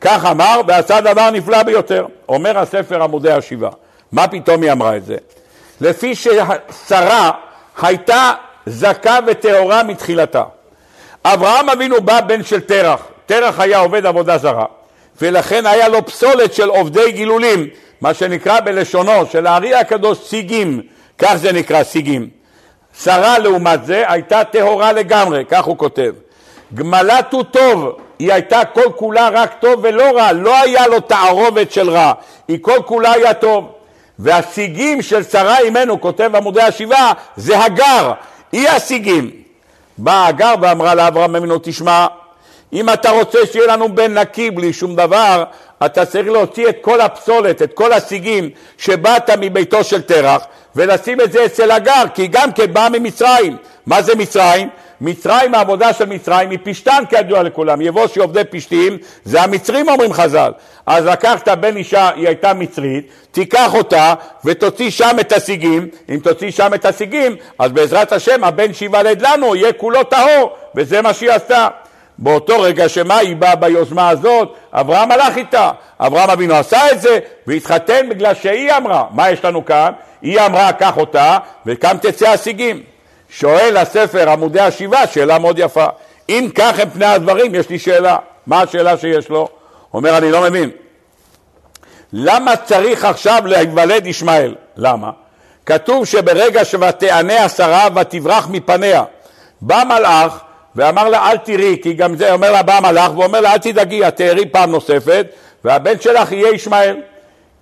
כך אמר ועשה דבר נפלא ביותר. אומר הספר עמודי השבעה. מה פתאום היא אמרה את זה? לפי ששרה הייתה זכה וטהורה מתחילתה. אברהם אבינו בא בן של תרח, תרח היה עובד עבודה זרה, ולכן היה לו פסולת של עובדי גילולים, מה שנקרא בלשונו של הארי הקדוש סיגים, כך זה נקרא סיגים. שרה לעומת זה הייתה טהורה לגמרי, כך הוא כותב. גמלת הוא טוב, היא הייתה כל כולה רק טוב ולא רע, לא היה לו תערובת של רע, היא כל כולה היה טוב. והסיגים של שרה אימנו, כותב עמודי השבעה, זה הגר, היא הסיגים. באה הגר ואמרה לאברהם אמינו, תשמע, אם אתה רוצה שיהיה לנו בן נקי בלי שום דבר, אתה צריך להוציא את כל הפסולת, את כל הסיגים שבאת מביתו של תרח, ולשים את זה אצל הגר, כי גם כן באה ממצרים. מה זה מצרים? מצרים, העבודה של מצרים היא פשטן כידוע לכולם, יבושי עובדי פשטים, זה המצרים אומרים חז"ל. אז לקחת בן אישה, היא הייתה מצרית, תיקח אותה ותוציא שם את הסיגים, אם תוציא שם את הסיגים, אז בעזרת השם הבן שייוולד לנו יהיה כולו טהור, וזה מה שהיא עשתה. באותו רגע שמה היא באה ביוזמה הזאת, אברהם הלך איתה. אברהם אבינו עשה את זה והתחתן בגלל שהיא אמרה. מה יש לנו כאן? היא אמרה קח אותה וכאן תצא הסיגים. שואל הספר עמודי השבעה שאלה מאוד יפה. אם כך הם פני הדברים, יש לי שאלה. מה השאלה שיש לו? אומר, אני לא מבין. למה צריך עכשיו להיוולד ישמעאל? למה? כתוב שברגע ש"ותענה השרה ותברח מפניה", בא מלאך ואמר לה אל תראי, כי גם זה אומר לה בא מלאך ואומר לה אל תדאגי, את תארי פעם נוספת והבן שלך יהיה ישמעאל.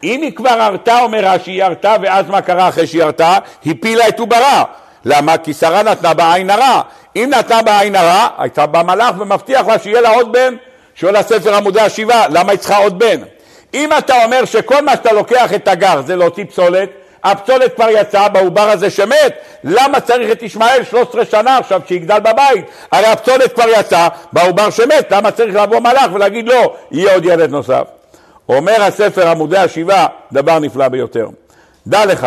אם היא כבר הרתה, אומר רש"י, היא הרתה, ואז מה קרה אחרי שהיא הרתה? הפילה את עוברה. למה? כי שרה נתנה בה עין הרע. אם נתנה בה עין הרע, הייתה בא מלאך ומבטיח לה שיהיה לה עוד בן. שואל הספר עמודי השבעה, למה היא צריכה עוד בן? אם אתה אומר שכל מה שאתה לוקח את הגר זה להוציא פסולת, הפסולת כבר יצאה בעובר הזה שמת, למה צריך את ישמעאל 13 שנה עכשיו שיגדל בבית? הרי הפסולת כבר יצאה בעובר שמת, למה צריך לבוא מלאך ולהגיד לא, יהיה עוד ילד נוסף? אומר הספר עמודי השבעה דבר נפלא ביותר. דע לך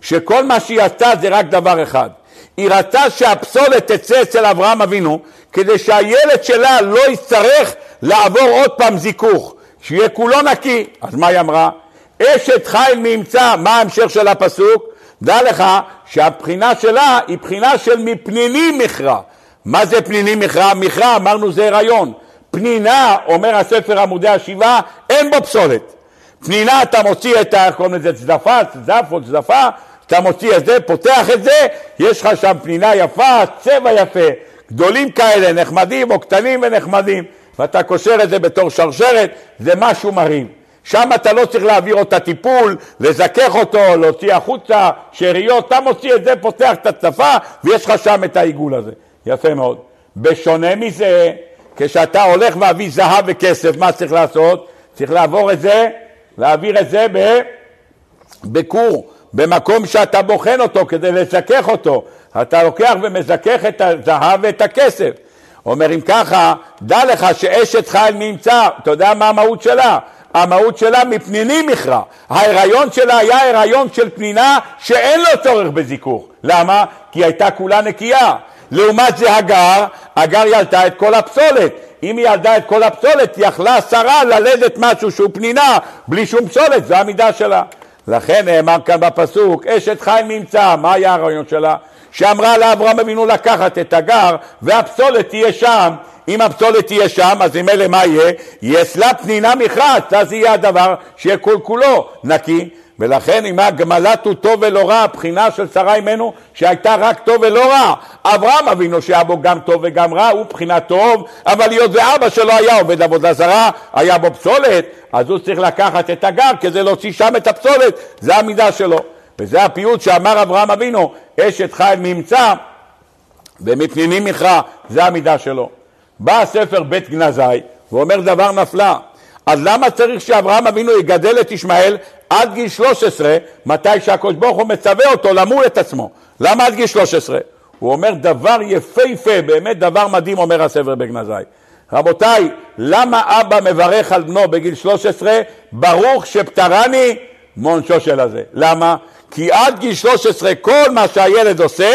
שכל מה שהיא עשתה זה רק דבר אחד. היא רצה שהפסולת תצא אצל אברהם אבינו כדי שהילד שלה לא יצטרך לעבור עוד פעם זיכוך, שיהיה כולו נקי. אז מה היא אמרה? אשת חיל מימצא, מה ההמשך של הפסוק? דע לך שהבחינה שלה היא בחינה של מפנינים מכרע. מה זה פנינים מכרע? מכרע אמרנו זה הריון. פנינה, אומר הספר עמודי השבעה, אין בו פסולת. פנינה אתה מוציא את ה... איך קוראים לזה? צדפה, צדף או צדפה, אתה מוציא את זה, פותח את זה, יש לך שם פנינה יפה, צבע יפה, גדולים כאלה, נחמדים או קטנים ונחמדים, ואתה קושר את זה בתור שרשרת, זה משהו מרים. שם אתה לא צריך להעביר אותה טיפול, לזכך אותו, להוציא החוצה, שאריות, אתה מוציא את זה, פותח את הצפה, ויש לך שם את העיגול הזה. יפה מאוד. בשונה מזה, כשאתה הולך להביא זהב וכסף, מה צריך לעשות? צריך לעבור את זה, להעביר את זה בכור, במקום שאתה בוחן אותו כדי לזכך אותו. אתה לוקח ומזכך את הזהב ואת הכסף. אומר אם ככה, דע לך שאשת חיל נמצא, אתה יודע מה המהות שלה? המהות שלה מפנינים מכרע. ההיריון שלה היה הריון של פנינה שאין לו צורך בזיכוך. למה? כי הייתה כולה נקייה. לעומת זה הגר, הגר ילדה את כל הפסולת. אם היא ילדה את כל הפסולת, יכלה שרה ללדת משהו שהוא פנינה, בלי שום פסולת, זו המידה שלה. לכן נאמר כאן בפסוק, אשת חיים נמצא, מה היה הרעיון שלה? שאמרה לאברהם אבינו לקחת את הגר והפסולת תהיה שם אם הפסולת תהיה שם, אז אלה מה יהיה? סלע פנינה מכרעת, אז יהיה הדבר שיהיה כל כולו נקי. ולכן אם הגמלת הוא טוב ולא רע, הבחינה של שרה אימנו שהייתה רק טוב ולא רע. אברהם אבינו שהיה בו גם טוב וגם רע, הוא בחינה טוב, אבל היות ואבא שלו היה עובד עבודה זרה, היה בו פסולת, אז הוא צריך לקחת את הגר כדי להוציא שם את הפסולת, זה המידה שלו. וזה הפיוט שאמר אברהם אבינו, אשת חי ממצא ומפנינים מכרע, זה המידה שלו. בא הספר בית גנזי ואומר דבר נפלא. אז למה צריך שאברהם אבינו יגדל את ישמעאל עד גיל 13, מתי שהקדוש ברוך הוא מצווה אותו למול את עצמו? למה עד גיל 13? הוא אומר דבר יפהפה, באמת דבר מדהים, אומר הספר בגנזי. רבותיי, למה אבא מברך על בנו בגיל 13, ברוך שפטרני מעונשו של הזה? למה? כי עד גיל 13 כל מה שהילד עושה,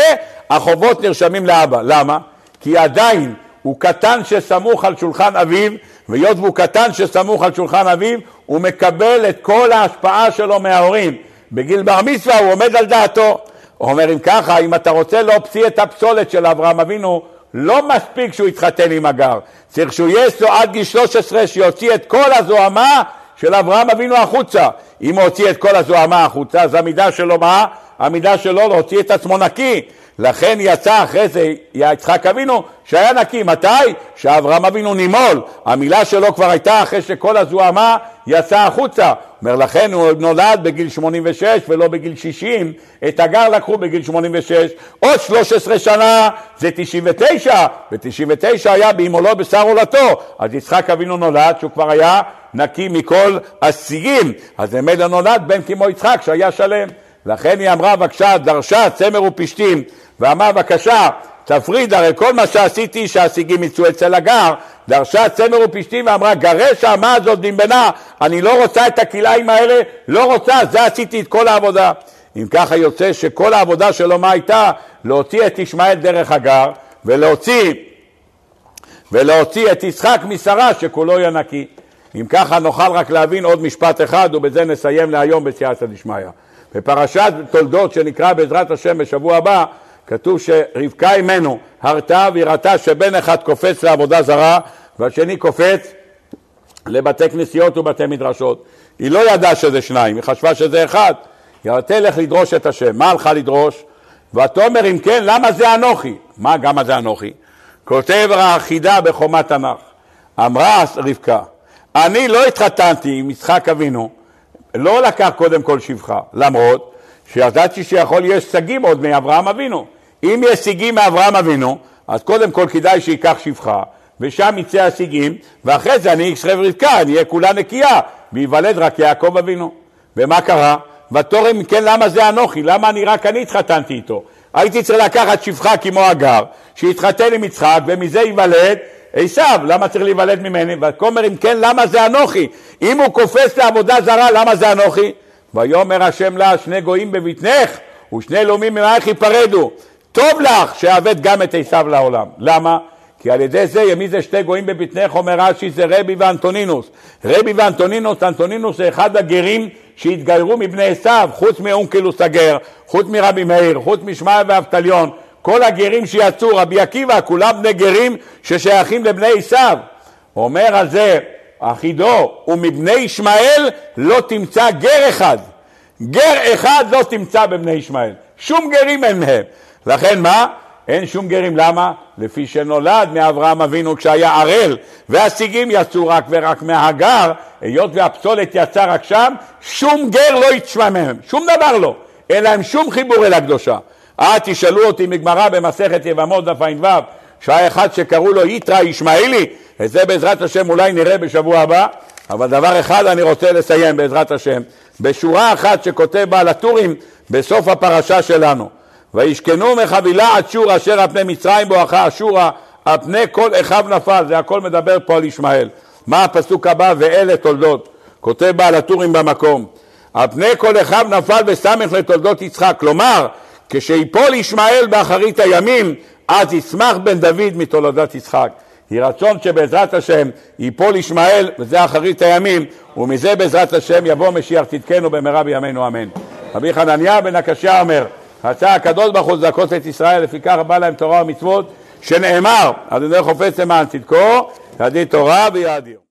החובות נרשמים לאבא. למה? כי עדיין הוא קטן שסמוך על שולחן אביו, והיות והוא קטן שסמוך על שולחן אביו, הוא מקבל את כל ההשפעה שלו מההורים. בגיל בר מצווה הוא עומד על דעתו. הוא אומר, אם ככה, אם אתה רוצה להוציא את הפסולת של אברהם אבינו, לא מספיק שהוא יתחתן עם הגר, צריך שהוא יהיה עד גיל 13 שיוציא את כל הזוהמה של אברהם אבינו החוצה. אם הוא הוציא את כל הזוהמה החוצה, אז המידה שלו מה? המידה שלו להוציא את עצמו נקי. לכן יצא אחרי זה יצחק אבינו שהיה נקי. מתי? שאברהם אבינו נימול. המילה שלו כבר הייתה אחרי שכל הזוהמה יצא החוצה. אומר לכן הוא נולד בגיל 86 ולא בגיל 60. את הגר לקחו בגיל 86. עוד 13 שנה זה 99. ב-99 היה באימולו בשר עולתו. אז יצחק אבינו נולד שהוא כבר היה נקי מכל השיאים. אז ממילא נולד בן כמו יצחק שהיה שלם. לכן היא אמרה בבקשה, דרשה צמר ופשתים ואמר בבקשה תפריד הרי כל מה שעשיתי שהשיגים יצאו אצל הגר דרשה צמר ופשתים ואמרה גרש האמה הזאת דמבנה אני לא רוצה את הכלאיים האלה לא רוצה זה עשיתי את כל העבודה. אם ככה יוצא שכל העבודה שלו מה הייתה? להוציא את ישמעאל דרך הגר ולהוציא ולהוציא את יצחק משרה שכולו יהיה נקי. אם ככה נוכל רק להבין עוד משפט אחד ובזה נסיים להיום בסייעתא דשמיא בפרשת תולדות שנקרא בעזרת השם בשבוע הבא כתוב שרבקה אימנו הרתה והראתה שבן אחד קופץ לעבודה זרה והשני קופץ לבתי כנסיות ובתי מדרשות. היא לא ידעה שזה שניים, היא חשבה שזה אחד. היא תלך לדרוש את השם. מה הלכה לדרוש? ותאמר אם כן למה זה אנוכי? מה גם זה אנוכי? כותב החידה בחומת תנ"ך. אמרה רבקה אני לא התחתנתי עם יצחק אבינו לא לקח קודם כל שבחה למרות שידעתי שיכול להיות שגים עוד מאברהם אבינו אם יש סיגים מאברהם אבינו, אז קודם כל כדאי שייקח שפחה, ושם יצא הסיגים, ואחרי זה אני אקשרב רבקה, אני אהיה כולה נקייה, וייוולד רק יעקב אבינו. ומה קרה? ותורם כן למה זה אנוכי? למה אני רק אני התחתנתי איתו? הייתי צריך לקחת שפחה כמו הגר, שיתחתן עם יצחק, ומזה ייוולד עשיו, למה צריך להיוולד ממני? וכומר אם כן למה זה אנוכי? אם הוא קופץ לעבודה זרה למה זה אנוכי? ויאמר השם לה שני גויים בבטנך ושני לאומים ממעייך ייפרדו טוב לך שאבד גם את עשיו לעולם. למה? כי על ידי זה, מי זה שתי גויים בבטנך, אומר רש"י, זה רבי ואנטונינוס. רבי ואנטונינוס, אנטונינוס זה אחד הגרים שהתגיירו מבני עשיו, חוץ מאונקלוס הגר, חוץ מרבי מאיר, חוץ משמעיה ואבטליון. כל הגרים שיצאו, רבי עקיבא, כולם בני גרים ששייכים לבני עשיו. אומר על זה אחידו, ומבני ישמעאל לא תמצא גר אחד. גר אחד לא תמצא בבני ישמעאל. שום גרים אין מהם. לכן מה? אין שום גרים, למה? לפי שנולד מאברהם אבינו כשהיה ערל, והסיגים יצאו רק ורק מהגר, היות והפסולת יצא רק שם, שום גר לא יתשמע מהם, שום דבר לא, אין להם שום חיבור אל הקדושה. אה, תשאלו אותי מגמרא במסכת יבמות דף ע"ו, שהיה אחד שקראו לו יתרא ישמעאלי, את זה בעזרת השם אולי נראה בשבוע הבא, אבל דבר אחד אני רוצה לסיים בעזרת השם, בשורה אחת שכותב בעל הטורים בסוף הפרשה שלנו. וישכנו מחבילה עד שור אשר על פני מצרים בואכה אשורה על פני כל אחיו נפל, זה הכל מדבר פה על ישמעאל. מה הפסוק הבא? ואלה תולדות. כותב בעל הטורים במקום. על פני כל אחיו נפל וסמך לתולדות יצחק. כלומר, כשיפול ישמעאל באחרית הימים, אז ישמח בן דוד מתולדת יצחק. יהי רצון שבעזרת השם ייפול ישמעאל, וזה אחרית הימים, ומזה בעזרת השם יבוא משיח צדקנו במהרה בימינו אמן. רבי חנניה בן הקשיא אומר רצה הקדוש ברוך הוא לזכות את ישראל, לפיכך בא להם תורה ומצוות, שנאמר, אדוני חופץ למען צדקו, ידי תורה ויאדיר.